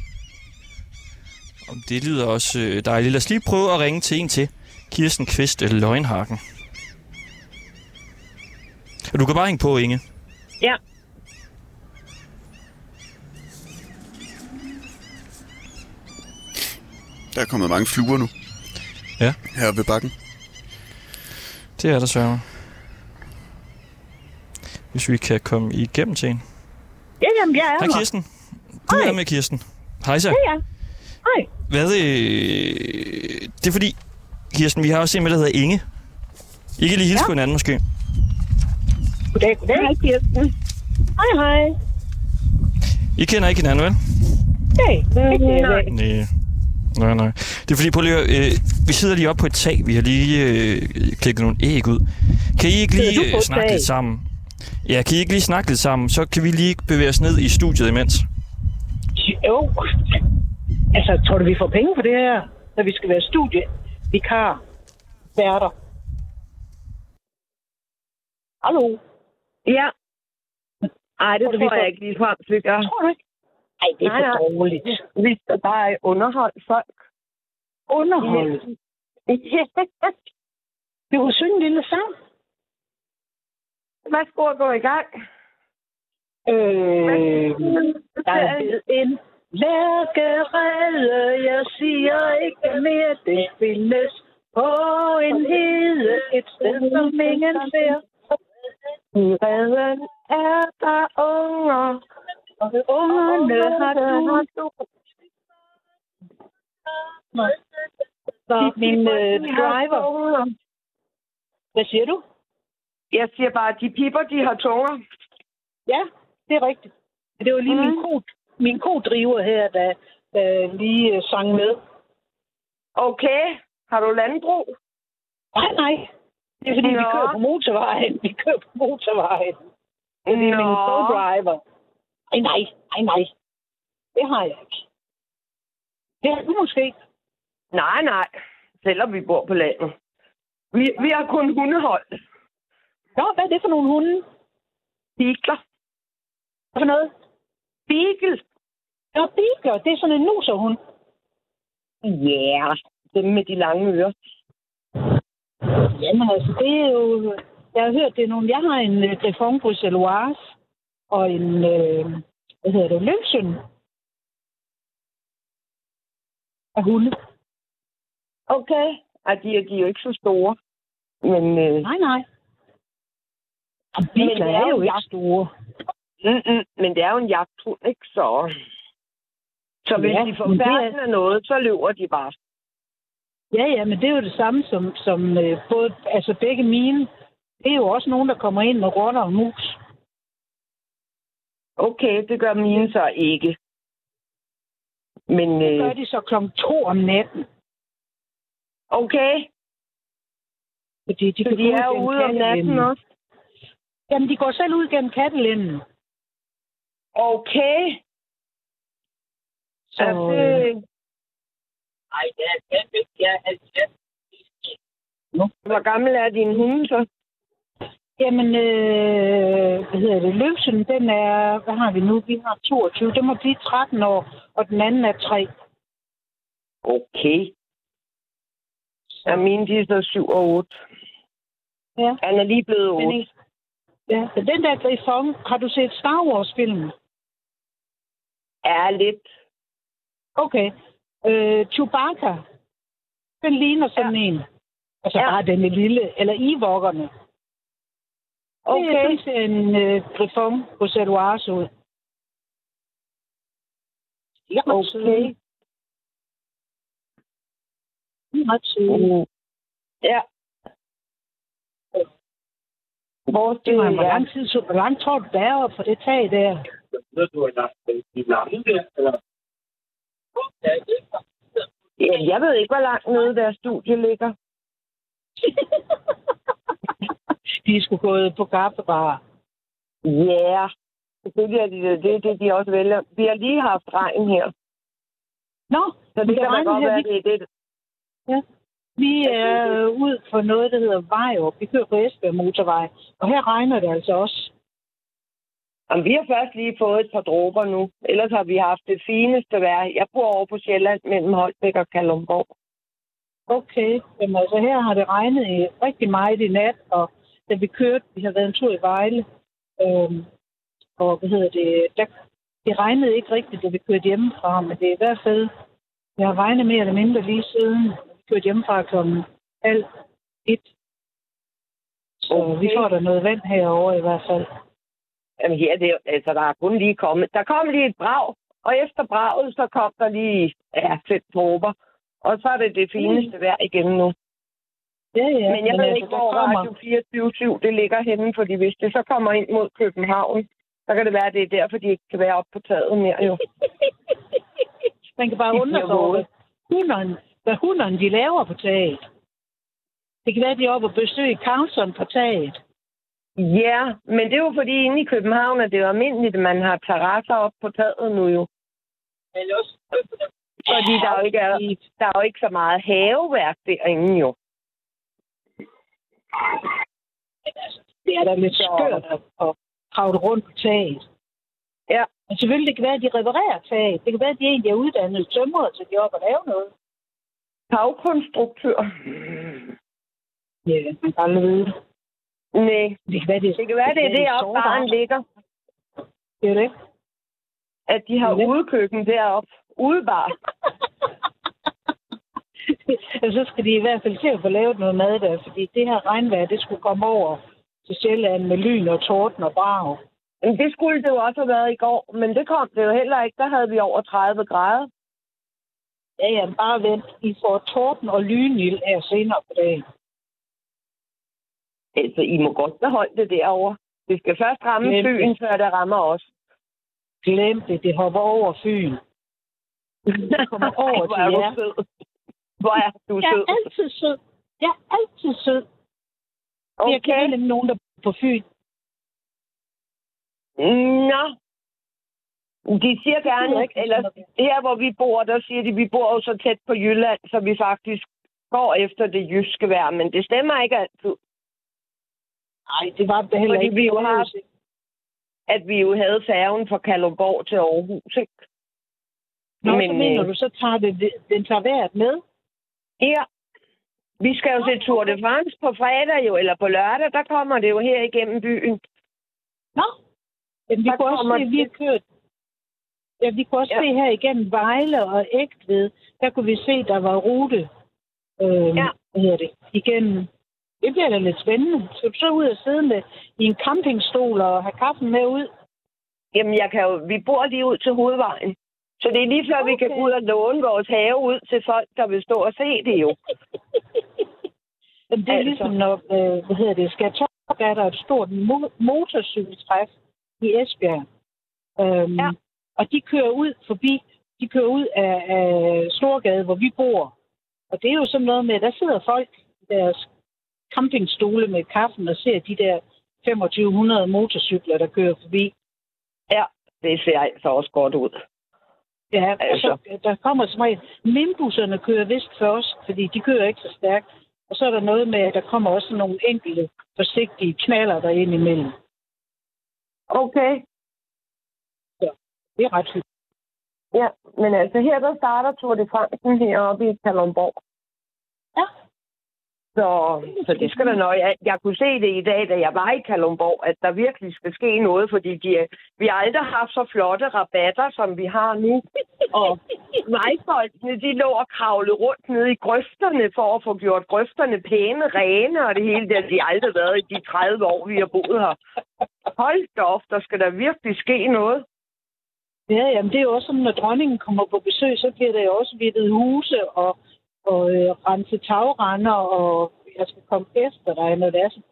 Det lyder også øh, dejligt. Lad os lige prøve at ringe til en til. Kirsten Kvist eller Løgnhagen. Du kan bare hænge på, Inge. Ja. Der er kommet mange fluer nu. Ja. Her ved bakken. Det er der så. Hvis vi kan komme igennem til en. Ja, jamen, jeg er Hej. Kirsten. Du Hej. er med Kirsten. Hej så. Ja, ja. Hej. Hvad øh, Det er fordi, Kirsten, vi har også en med, der hedder Inge. I kan lige hilse ja. på hinanden måske. Goddag, goddag. Hej, Kirsten. Hej, hej. I kender ikke hinanden, vel? Hey. Nej. Nej. Nej, nej. Det er fordi, prøv lige øh, vi sidder lige oppe på et tag. Vi har lige øh, klikket nogle æg ud. Kan I ikke lige øh, snakke tag? lidt sammen? Ja, kan I ikke lige snakke lidt sammen? Så kan vi lige bevæge os ned i studiet imens. Jo. Altså, tror du, vi får penge for det her, når vi skal være studie? Vikar. Værter. Hallo? Ja. Ej, det tror, jeg ikke lige frem, vi gør. Tror du ikke? Ej, det er nej, for dårligt. Vi skal bare underholde folk. Underholde? Vi kunne synge en lille sang. Hvad skulle gå i gang? Øh, der er en lærkerede, jeg siger ikke mere, det findes på en hede, et sted, som ingen ser. I redden er der unger, og ungerne har du. Så min øh, driver... Hvad siger du? Jeg siger bare, at de piber, de har tunger. Ja, det er rigtigt. Det var lige mm. min, Mhm. Min ko-driver her, der, der lige øh, sang med. Okay. Har du landbrug? Nej, nej. Det er fordi, vi Nå. kører på motorvejen. Vi kører på motorvejen. Det er min co-driver. Nej, nej, nej, nej. Det har jeg ikke. Det har du måske. Nej, nej. Selvom vi bor på landet. Vi, vi har kun hundehold. Nå, hvad er det for nogle hunde? Beagler. Hvad for noget? Beagle. Nå, beagler. Det er sådan en nuserhund. Ja, yeah. dem med de lange ører. Jamen altså, det er jo... Jeg har hørt, det er nogle... Jeg har en uh, Griffon Bruxelloise og en... Øh, hvad hedder det? Løvsøn. Af hunde. Okay. Ej, de, er, de er jo ikke så store. Men, øh, Nej, nej. Og det er er jo jo ikke jagt. store. mm-mm, men det er jo en jagthund, ikke? Så, så hvis Ja, de får er- færden af noget, så løber de bare. Ja, ja, men det er jo det samme som, som øh, både, altså begge mine. Det er jo også nogen, der kommer ind med rotter og mus. Okay, det gør mine så ikke. Men Det gør øh, de så klokken to om natten. okay, Fordi de, så de er ude om natten også. Jamen, de går selv ud gennem kattelænden. Okay, Så, er øh, det... Ej, ja, ja, ja, Hvor gammel er din hund så? Jamen, øh, hvad hedder det? Løvsen, den er, hvad har vi nu? Vi har 22. Den må blive 13 år, og den anden er 3. Okay. Ja, mine de er så 7 og 8. Ja. Han er lige blevet 8. Men ikke- Ja, så den der Griffon, har du set Star Wars-filmen? Er lidt. Okay. Øh, Chewbacca, den ligner sådan ja. en. Altså Ja. ja. bare den er lille. Eller Ewokkerne. Okay. Det ser en øh, Griffon på Celoise ud. Er søde. Okay. Er søde. Mm. Ja. Hvor Det var, hvor ja. lang tid, så, hvor lang tror du, der er oppe på det tag der? Ja, jeg ved ikke, hvor langt nede deres studie ligger. de er sgu gået på kaffebar. Ja, yeah. selvfølgelig er de det. Det er det, de også vælger. Vi har lige haft regn her, Nå, så det kan regner godt her, være, vi- det er det. vi Ja, er det er ud for noget, der hedder Vejrup. Vi kører på Esbjerg Motorvej. Og her regner det altså også. Jamen, vi har først lige fået et par dråber nu. Ellers har vi haft det fineste vejr. Jeg bor over på Sjælland mellem Holbæk og Kalundborg. Okay, jamen altså her har det regnet i rigtig meget i nat, og da vi kørte, vi har været en tur i Vejle, øhm, og hvad hedder det, der, det regnede ikke rigtigt, da vi kørte hjemmefra, men det er i hvert fald, det har regnet mere eller mindre lige siden, vi kørte hjemmefra klokken halv et. Så okay. Vi får der noget vand herovre i hvert fald. Jamen her, det, altså, der er kun lige kommet. Der kom lige et brag, og efter braget, så kom der lige ja, fem dråber. Og så er det det fineste vejr igen nu. Ja, ja. Men jeg ved altså, ikke, hvor Radio 24 det ligger henne, fordi hvis det så kommer ind mod København, så kan det være, at det er derfor, de ikke kan være oppe på taget mere jo. Man kan bare De undre sig over, hunderne, hvad hunderne de laver på taget. Det kan være, at de er oppe og besøge Carlson på taget. Ja, men det er jo fordi inde i København, at det er jo almindeligt, at man har terrasser op på taget nu jo. Fordi der er jo ikke, er, der er jo ikke så meget haveværk derinde jo. Det er da lidt skørt at, at kravle rundt på taget. Ja. Men selvfølgelig, det kan være, at de reparerer taget. Det kan være, at de egentlig er uddannet tømrere, så de er oppe og lave noget. Tagkonstruktør. Ja, man kan aldrig vide. Nej, Det kan være, det, det kan være, det er deroppe, baren ligger. Det er det. At de har Det det. udekøkken deroppe. Udebar. og så skal de i hvert fald til at få lavet noget mad der, fordi det her regnvejr, det skulle komme over til Sjælland med lyn og torden og brag. Men det skulle det jo også have været i går, men det kom det jo heller ikke. Der havde vi over 30 grader. Ja, ja, bare vent. I får torden og lynild her senere på dagen. Altså, I må godt beholde det derovre. Det skal først ramme Glem det. Fyn, før det rammer os. Glem det, det hopper over Fyn. kommer over Ej, hvor til er du jer. sød. Hvor er du Jeg sød. er altid sød. Jeg er altid sød. Okay. Jeg kender nemlig nogen, der på Fyn. Nå. De siger Det jeg gerne, ikke, eller her hvor vi bor, der siger de, vi bor jo så tæt på Jylland, så vi faktisk går efter det jyske vejr, men det stemmer ikke altid. Nej, det var det heller Fordi ikke. vi jo har- At vi jo havde færgen fra Kalundborg til Aarhus, ikke? Nå, men, så mener øh, du, så tager det, den tager vejret med? Ja. Vi skal jo se Tour de France på fredag jo, eller på lørdag, der kommer det jo her igennem byen. Nå, Jamen, vi Der kunne også se, vi har kørt... Ja, vi kunne også Ja. se her igennem Vejle og Ægtved, der kunne vi se, der var rute. Øh, Ja. Hvad hedder det? Igennem. Det bliver da lidt spændende. Skal du så ud og sidde med i en campingstol og have kaffen med ud? Jamen, jeg kan jo, vi bor lige ud til hovedvejen. Så det er lige før, okay. vi kan gå ud og låne vores have ud til folk, der vil stå og se det jo. Jamen, det er Altså. altså. ligesom, når, øh, hvad hedder det, Skatorp er der et stort mo- motorcykeltræf i Esbjerg. Øhm, Ja. Og de kører ud forbi, de kører ud af, af Storgade, hvor vi bor. Og det er jo sådan noget med, der sidder folk i deres campingstole med kaffen og ser de der 2500 motorcykler, der kører forbi. Ja, det ser altså også godt ud. Ja, Altså. og så, der kommer som regel, mindbusserne kører vist først, fordi de kører ikke så stærkt. Og så er der noget med, at der kommer også nogle enkelte forsigtige knaller der ind imellem. Okay. Det er ret hyggeligt. Ja, men altså her, der starter Tour de France heroppe i Kalundborg. Så, så det skal der nok. Jeg, jeg kunne se det i dag, da jeg var i Kalundborg, at der virkelig skal ske noget, fordi de, vi har aldrig haft så flotte rabatter, som vi har nu. Og vejfolkene, de lå og kravlede rundt nede i grøfterne for at få gjort grøfterne pæne, rene, og det hele der, de har aldrig været i de 30 år, vi har boet her. Hold da op, der skal der virkelig ske noget. Ja, jamen det er jo også sådan, når dronningen kommer på besøg, så bliver der jo også vittet huse og, og øh, rense tagrender, og jeg skal komme efter dig, når det er sådan.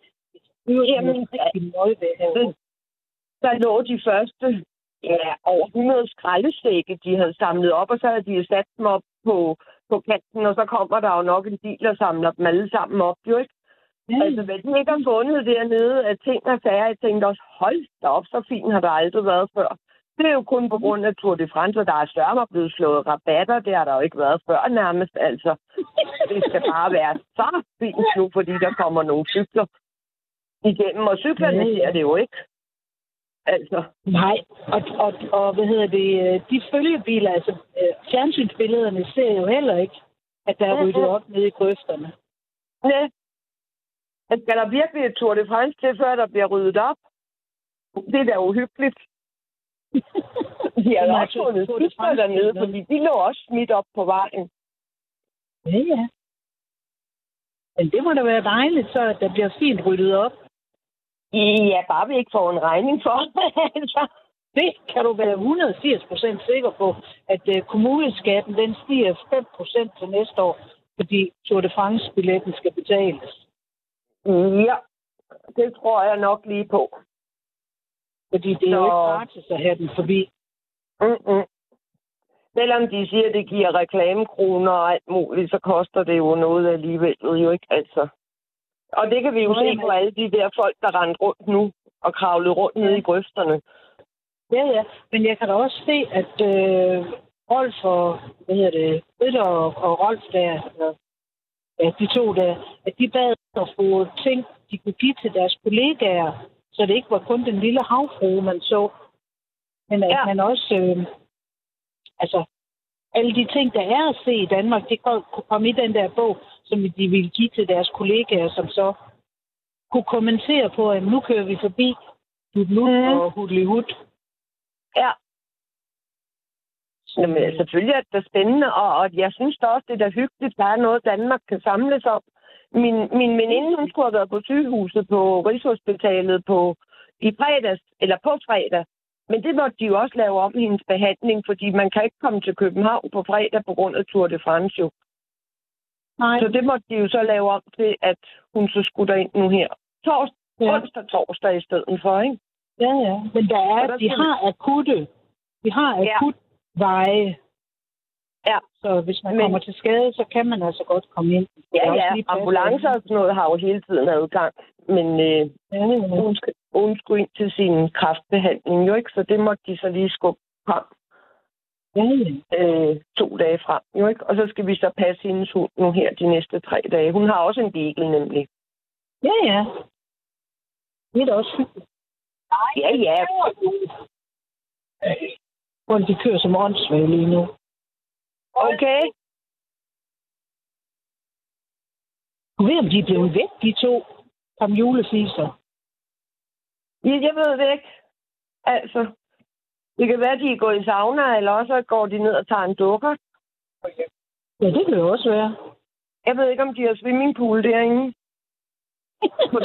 Det Jamen, nøje ved der lå de første ja, over 100 skraldesække, de havde samlet op, og så havde de sat dem op på, på kanten, og så kommer der jo nok en bil og samler dem alle sammen op, jo ikke? Ja, Altså, hvad de ikke har fundet dernede af ting og sager, jeg tænkte også, hold da op, så fint har der aldrig været før. Det er jo kun på grund af Tour de France, og der er større blevet slået rabatter. Det har der jo ikke været før nærmest, altså. Det skal bare være så fint nu, fordi der kommer nogle cykler igennem, og cyklerne Ja, ja. det jo ikke. Altså, Nej, og, og, og hvad hedder det, øh, de følgebiler, altså øh, fjernsynsbillederne ser jo heller ikke, at der er ryddet Mhm. op nede i grøfterne. Nej. Skal der virkelig et Tour de France til, før der bliver ryddet op? Det er da uhyggeligt. De har Jamen, også altså, fundet France dernede, fordi de lå også smidt op på vejen. Ja, ja. Men det må da være dejligt, så at der bliver fint ryddet op. Ja, bare vi ikke får en regning for altså. Det kan du være 180 procent sikker på, at uh, kommuneskatten den stiger 5 procent til næste år, fordi Tour de France-billetten skal betales. Ja, det tror jeg nok lige på. Fordi det er jo ikke gratis at have den forbi. Mm-mm. Selvom de siger, at det giver reklamekroner og alt muligt, så koster det jo noget alligevel, jo ikke altså. Og det kan vi jo se på alle de der folk, der rendte rundt nu og kravlede rundt nede i grøfterne. Ja, ja. Men jeg kan da også se, at øh, Rolf og, hvad hedder det, Ritter og, og Rolf der, eller, ja, de to der, at de bad at få ting, de kunne give til deres kollegaer, så det ikke var kun den lille havfrue, man så. Men at Ja. man også, øh, altså, alle de ting, der er at se i Danmark, det kunne komme i den der bog, som de ville give til deres kollegaer, som så kunne kommentere på, at nu kører vi forbi Hudlut mm. og Hudlihud. Ja, Jamen, selvfølgelig er det da spændende, og, og jeg synes da også, det er da hyggeligt, der er noget, Danmark kan samles om. Min, min veninde, hun skulle have været på sygehuset på Rigshospitalet på, i fredags, eller på fredag, Men det måtte de jo også lave om i hendes behandling, fordi man kan ikke komme til København på fredag på grund af Tour de France jo. Nej, Så det måtte de jo så lave om til, at hun så skulle derind nu her. Torsdag, Ja. ja. onsdag, torsdag i stedet for, ikke? ja, ja. Men der er, der de har akutte, de har Ja. akut veje. Ja. Så hvis man Men- kommer til skade, så kan man altså godt komme ind. Ja, ja, ambulancer og sådan noget har jo hele tiden adgang. Men øh, Ja, ja. hun, skal, hun skulle ind til sin kræftbehandling jo ikke, så det måtte de så lige skubbe frem ja, ja. øh, to dage frem. Jo ikke? Og så skal vi så passe hendes hund nu her de næste tre dage. Hun har også en beagle nemlig. Ja, ja. Det er da også hyggeligt. Ja, ja. Folk, de kører som åndssvage lige nu. Okay. Du ved, om de er blevet væk, de to som julefiser. Jeg ved det ikke. Altså, det kan være, at de er gået i sauna, eller også går de ned og tager en dukker. Ja, det kan jo også være. Jeg ved ikke, om de har swimmingpool derinde. På.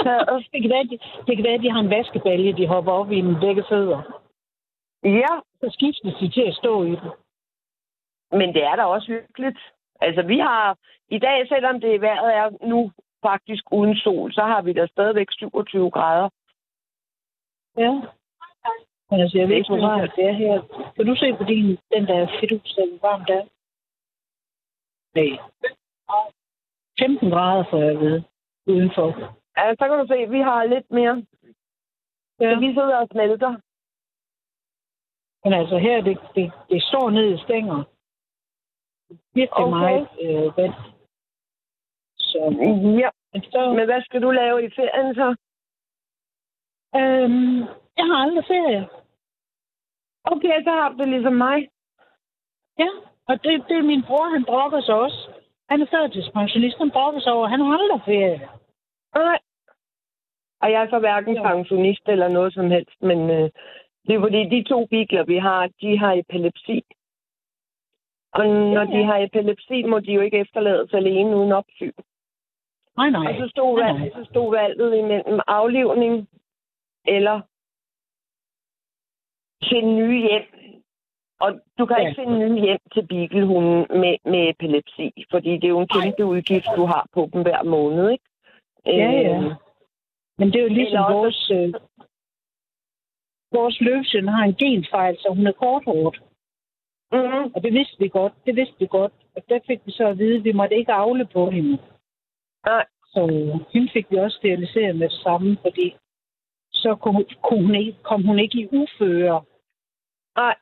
Det kan, være, de, det kan være, at de har en vaskebalje, de hopper op i med begge fødder. Ja, Så skiftes de til at stå i den. Men det er da også hyggeligt. Altså, vi har i dag, selvom det vejret er nu faktisk uden sol, så har vi da stadigvæk 27 grader. Ja. Men altså, jeg ved ikke, hvor varmt det er her. Kan du se på din, den der fedus, hvor varmt er? Nej. 15 grader, får jeg ved, udenfor. Altså, så kan du se, vi har lidt mere. Ja. Så vi sidder og smelter. Men altså, her, det, det, det står ned i stænger. Virkelig Okay. meget øh, vand. Så, Ja, men så, men hvad skal du lave i ferien så? øhm, jeg har aldrig ferie. Okay, så har du det ligesom mig. Ja, og det, det er min bror, han brokker sig også. Han er førtidspensionist, han brokker sig over, han har aldrig ferie. Nej. Og jeg er så hverken Jo. pensionist eller noget som helst, men øh, det er fordi, de to bigler, vi har, de har epilepsi. Og når Ja, ja. de har epilepsi, må de jo ikke efterlades alene uden opsyn. Nej, nej. Og så stod, Nej, valget, så stod valget imellem aflivning eller finde nye hjem. Og du kan Ja. ikke finde nye hjem til beaglehunden med, med epilepsi, fordi det er jo en kæmpe udgift, du har på dem hver måned, ikke? Ja, ja. Øhm, Men det er jo ligesom også- vores... Øh, vores løvsøn har en genfejl, så hun er korthåret. Mm-hmm. Og det vidste vi godt. Det vidste vi godt. Og der fik vi så at vide, at vi måtte ikke afle på hende. Nej. Så hende fik vi også steriliseret med det samme, fordi så kunne, hun- kunne hun ikke, kom hun ikke i uføre. Nej.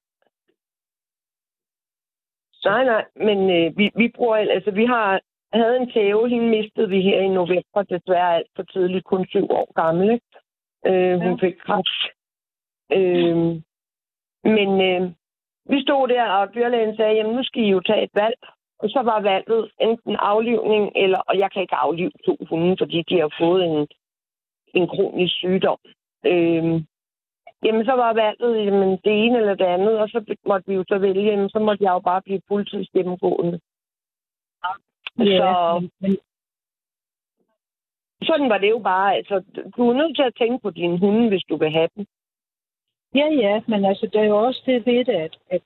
Nej, nej, men øh, vi, vi bruger, altså vi har havde en tæve, hende mistede vi her i november, desværre alt for tidligt, kun syv år gammel, ikke? Øh, hun Ja. fik kræft. Øh, men øh, vi stod der, og dyrlægen sagde, jamen nu skal I jo tage et valg. Og så var valget enten aflivning, eller, og jeg kan ikke aflive to hunde, fordi de har fået en, en kronisk sygdom. Øh, Jamen, så var valget jamen, det ene eller det andet, og så måtte vi jo så vælge, jamen, så måtte jeg jo bare blive fuldtids gennemgående. Så sådan var det jo bare. Altså, du er nødt til at tænke på dine hunde, hvis du vil have dem. Ja, ja, men altså, der er jo også det ved det, at, at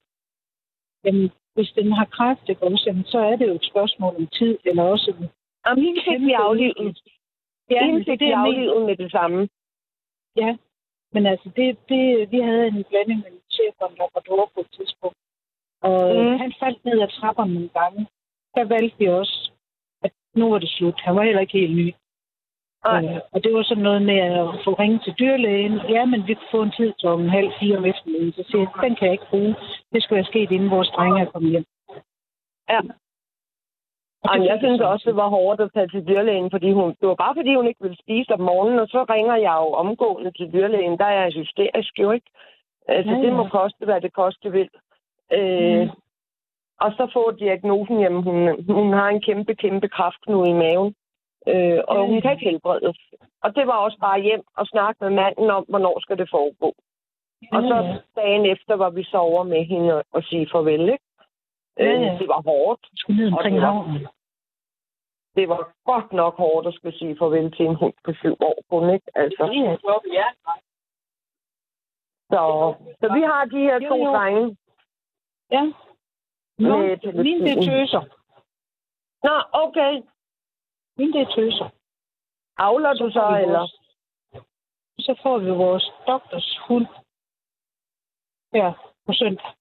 jamen, hvis den har kræft, ikke, også, jamen, så er det jo et spørgsmål om tid, eller også... Jamen, hende fik vi aflivet. Ja, hende fik vi aflivet med det samme. Ja, men altså, det, det, vi havde en blanding med en chef og en labrador på et tidspunkt. Og mm. han faldt ned ad trapperne nogle gange. Der valgte vi også, at nu var det slut. Han var heller ikke helt ny. Øh, og det var sådan noget med at få ringet til dyrlægen. Ja, men vi kunne få en tid klokken halv fire om eftermiddagen. Så siger jeg, den kan jeg ikke bruge. Det skulle have sket, inden vores drenge er kommet hjem. Ja. Jamen, jeg synes så. også, det var hårdt at tage til dyrlægen, fordi hun, det var bare fordi, hun ikke ville spise om morgenen, og så ringer jeg jo omgående til dyrlægen. Der er jeg hysterisk jo ikke. Altså, Ja, ja, ja. det ja. må koste, hvad det koste vil. Øh, mm. Og så får diagnosen, jamen hun, hun har en kæmpe, kæmpe kraftknude i maven. Øh, og hun kan ikke helbredes. Og det var også bare hjem og snakke med manden om, hvornår skal det foregå. Og Ja, så dagen efter var vi så over med hende og, og sige farvel, ikke? Ja, Øh. Det var hårdt. Skulle omkring Og det var- havnen. Det var godt nok hårdt at skulle sige farvel til en hund på syv år kun, ikke? Altså, Ja, Så, så vi har de her to Jo, jo. drenge. Ja. Nå, telefon. mine det er tøser. Nå, okay. Mine det er tøser. Avler du så, vi eller? vores- Så får vi vores doktors hund her på søndag.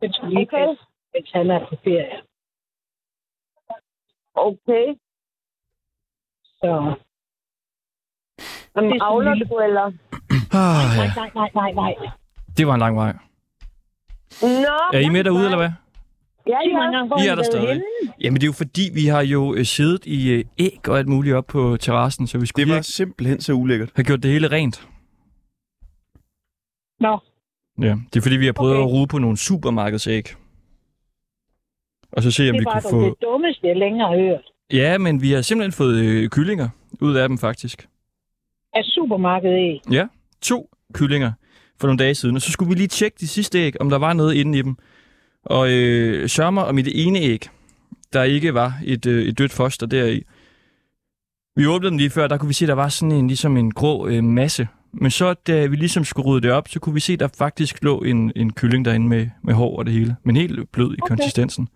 Den skal lige Okay. passe, mens han er på ferie. Okay. Så Jamen, er avler lille- du, eller? Ah, nej, nej, nej, nej, nej. Det var en lang vej. Nå, Er I med derude, eller hvad? Ja, engang, hvor I er I der stadig. henne. Jamen, det er jo fordi, vi har jo øh, siddet i øh, æg og alt muligt op på terrassen, så vi skulle Det var simpelthen så ulækkert. have gjort det hele rent. Nå, Ja, det er fordi, vi har prøvet Okay. at rude på nogle supermarkedsæg. Og så se, om det vi var kunne få... det dummeste, jeg længere har hørt. Ja, men vi har simpelthen fået øh, kyllinger ud af dem, faktisk. Af supermarkedet æg. Ja, to kyllinger for nogle dage siden. Og så skulle vi lige tjekke de sidste æg, om der var noget inde i dem. Og øh, mig om i det ene æg, der ikke var et, øh, et dødt foster deri. Vi åbnede dem lige før, der kunne vi se, at der var sådan en, ligesom en grå øh, masse. Men så, da vi ligesom skulle rydde det op, så kunne vi se, at der faktisk lå en, en kylling derinde med, med hår og det hele. Men helt blød i Okay. konsistensen.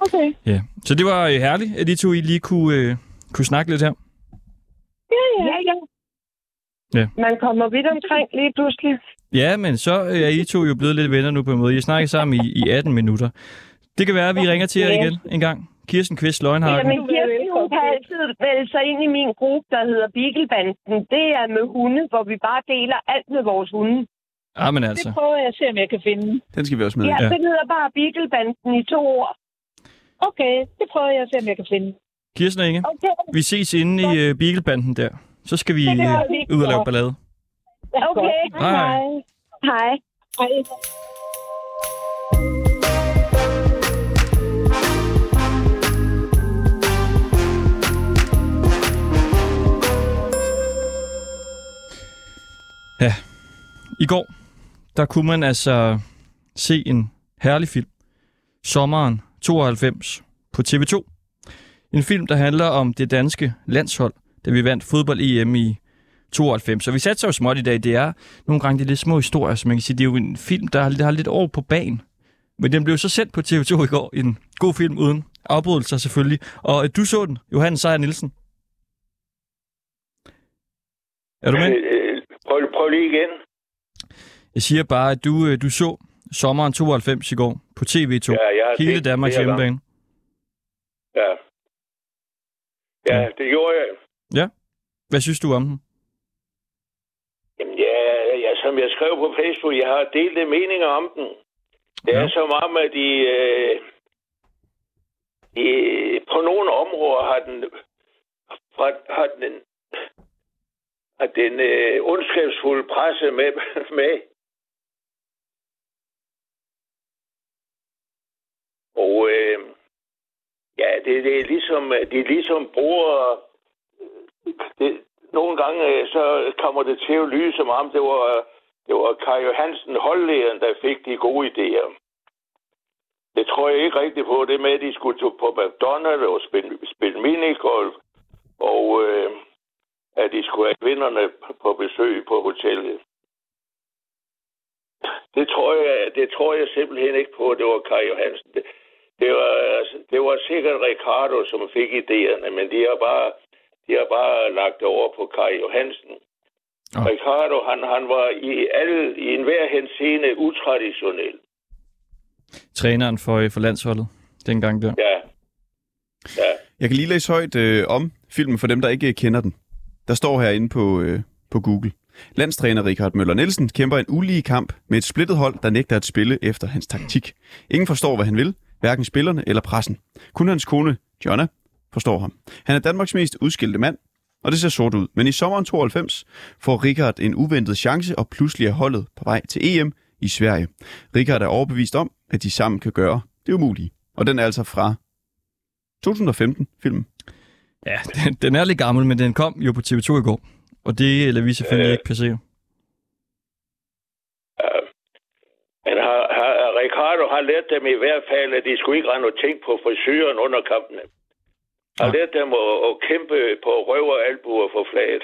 Okay. Ja. Så det var øh, herligt, at de to I lige kunne, øh, kunne snakke lidt her. Ja, ja, ja. Ja. Man kommer vidt omkring lige pludselig. Ja, men så er I to jo blevet lidt venner nu på en måde. I snakker sammen i, i 18 minutter. Det kan være, at vi ringer til jer Ja. igen en gang. Kirsten Kvist Løgnhagen. Jamen, Kirsten, hun kan altid vælge sig ind i min gruppe, der hedder Beaglebanden. Det er med hunde, hvor vi bare deler alt med vores hunde. Ah, men Det altså. prøver jeg at se, om jeg kan finde. Den skal vi også med. Ja, Ja. det hedder bare Beaglebanden i to ord. Okay, det prøver jeg at se, om jeg kan finde. Kirsten og Inge, Okay. vi ses inde i øh, Beaglebanden der. Så skal vi Det øh, ud og lave ballade. Ja, Okay. godt. Hej. Hej. Hej. Hej. I går, der kunne man altså se en herlig film. Sommeren 92 på TV2. En film, der handler om det danske landshold, da vi vandt fodbold-EM i 92. Så vi satte sig jo småt i dag. Det er nogle gange det er lidt små historier, så man kan sige, det er jo en film, der har, der har lidt år på banen. Men den blev så sendt på TV2 i går. En god film uden afbrydelser selvfølgelig. Og øh, du så den, Johannes Sejer Nielsen. Er du med? Øh, Prøv, prøv lige igen. Jeg siger bare, at du, øh, du så sommeren 92 i går på TV2. Ja, har Hele set Danmarks gange. hjemmebane. Ja. Ja, det gjorde jeg. Hvad synes du om den? Som jeg skrev på Facebook, jeg har delt en meninger om den. Det er Ja. som om, at de, øh, de, på nogle områder har den, har, har den, har den øh, ondskabsfulde presse med, med. Og øh, ja, det, det er ligesom, de ligesom bruger det, nogle gange øh, så kommer det til at lyde som om, det var, det var Kai Johansen, holdlederen, der fik de gode idéer. Det tror jeg ikke rigtigt på. Det med, at de skulle på McDonald's og spille, spille minigolf, og øh, at de skulle have kvinderne på besøg på hotellet. Det tror jeg, det tror jeg simpelthen ikke på, det var Kai Johansen. Det, det, var, altså, det var sikkert Ricardo, som fik idéerne, men de har bare, de har bare lagt det over på Kai Johansen. Ja. Ricardo, han, han var i, alle, i enhver henseende utraditionel. Træneren for, øh, for landsholdet dengang der. Ja. Ja. Jeg kan lige læse højt øh, om filmen for dem, der ikke kender den. Der står herinde på, øh, på Google. Landstræner Richard Møller Nielsen kæmper en ulige kamp med et splittet hold, der nægter at spille efter hans taktik. Ingen forstår, hvad han vil, hverken spillerne eller pressen. Kun hans kone, Jonna, forstår ham. Han er Danmarks mest udskilte mand, og det ser sort ud. Men i sommeren 92 får Richard en uventet chance, og pludselig er holdet på vej til EM i Sverige. Richard er overbevist om, at de sammen kan gøre det umulige. Og den er altså fra 2015, filmen. Ja, den, den er lidt gammel, men den kom jo på TV2 i går. Og det lader vi selvfølgelig Øh. ikke passere. Men har, har, Ricardo har lært dem i hvert fald, at de skulle ikke rende og tænke på frisøren under kampene. Har lært dem at, at kæmpe på røv og albuer for flaget.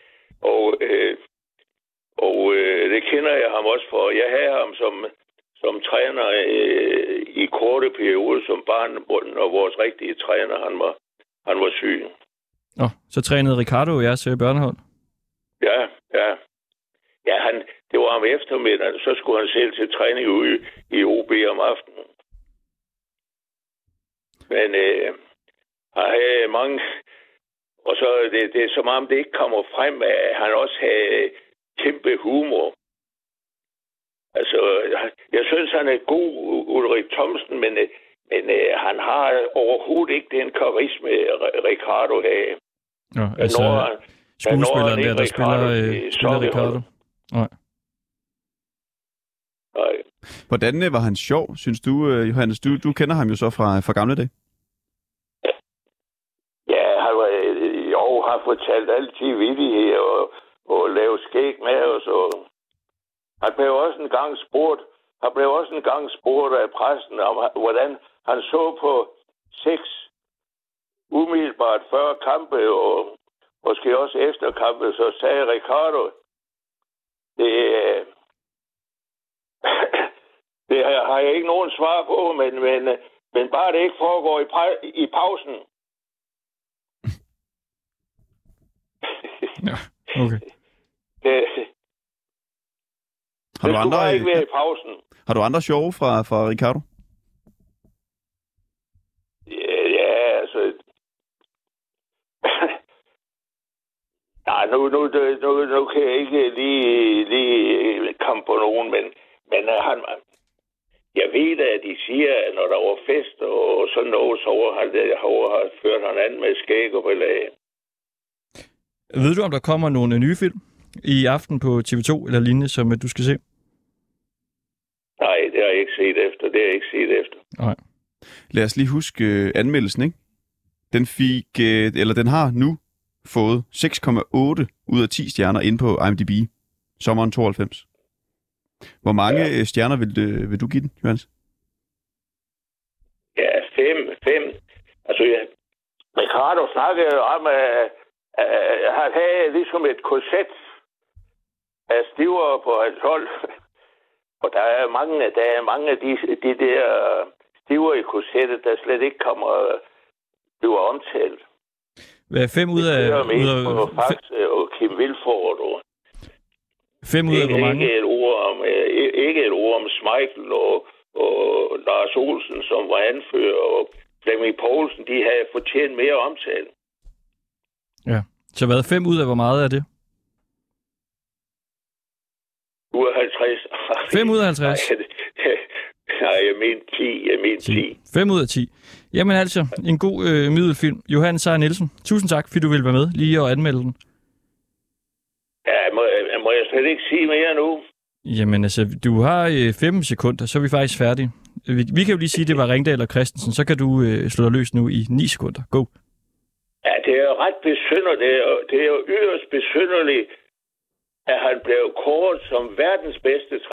og, øh, Og øh, det kender jeg ham også for. Jeg havde ham som, som træner øh, i korte perioder som barn, når vores rigtige træner han var, han var syg. Nå, så trænede Ricardo jeres øh, børnehold. Ja, ja. Ja, han, det var om eftermiddagen, så skulle han selv til træning ude i OB om aftenen. Men øh, havde mange... Og så det, det er som om, det ikke kommer frem, at han også havde kæmpe humor. Altså, jeg synes, han er god, Ulrik Thomsen, men, men øh, han har overhovedet ikke den karisme, Ricardo havde. Nå, altså når han- skuespilleren der, der spiller, Ricardo, øh, er spiller Ricardo. Nej. Nej. Hvordan øh, var han sjov, synes du, øh, Johannes? Du, du kender ham jo så fra, fra gamle dage. Ja, han var, øh, fortalte har fortalt altid vittigheder og, og lavede skæg med os. Og han blev også en gang spurgt, han blev også en gang spurgt af præsten om, hvordan han så på seks umiddelbart før kampe og måske også efter kampe, så sagde Ricardo, det, det har jeg ikke nogen svar på, men, men, men bare det ikke foregår i, i pausen. Ja, okay. Det, Har du, andre, ikke være øh, i pausen. har du andre sjove fra, fra Ricardo? Ja, ja altså... Nej, nu, nu, nu, nu kan jeg ikke lige, lige komme på nogen, men, men øh, han, jeg ved da, at de siger, at når der var fest og sådan noget, så ført han an med skæg og belag. Ved du, om der kommer nogle øh, nye film i aften på TV2 eller lignende, som øh, du skal se? Nej, det har jeg ikke set efter. Det har jeg ikke set efter. Nej. Lad os lige huske øh, anmeldelsen, ikke? Den fik, øh, eller den har nu fået 6,8 ud af 10 stjerner inde på IMDb. Sommeren 92. Hvor mange ja. stjerner vil, øh, vil du give den, Johannes? Ja, fem, fem. Altså, ja, Ricardo snakkede om, at han havde ligesom et korset af stiver på hans hold. Og der er mange, der er mange af de, de der stiver i korsettet, der slet ikke kommer bliver omtalt. Hvad er fem ud af... Det Ud af fe- Fax og Kim Vilford. Og fem ud af hvor mange? ikke, et ord om, øh, ikke et ord om Schmeichel og, og Lars Olsen, som var anfører, og Flemming Poulsen, de havde fortjent mere omtale. Ja. Så hvad? Fem ud af hvor meget er det? Ud af 50. Fem ud af 50? Nej, jeg mener 10. Jeg mener 10. 5 ud af 10. Jamen altså, en god øh, middelfilm. Johan Seier Nielsen, tusind tak, fordi du ville være med lige at anmelde den. Ja, må, må jeg slet ikke sige mere nu? Jamen altså, du har 5 sekunder, så er vi faktisk færdige. Vi, vi kan jo lige sige, at det var Ringdal og Christensen, så kan du øh, slå dig løs nu i 9 sekunder. Go. Ja, det er jo ret besynderligt. Det er jo, det er yderst besynderligt, at han blev kåret som verdens bedste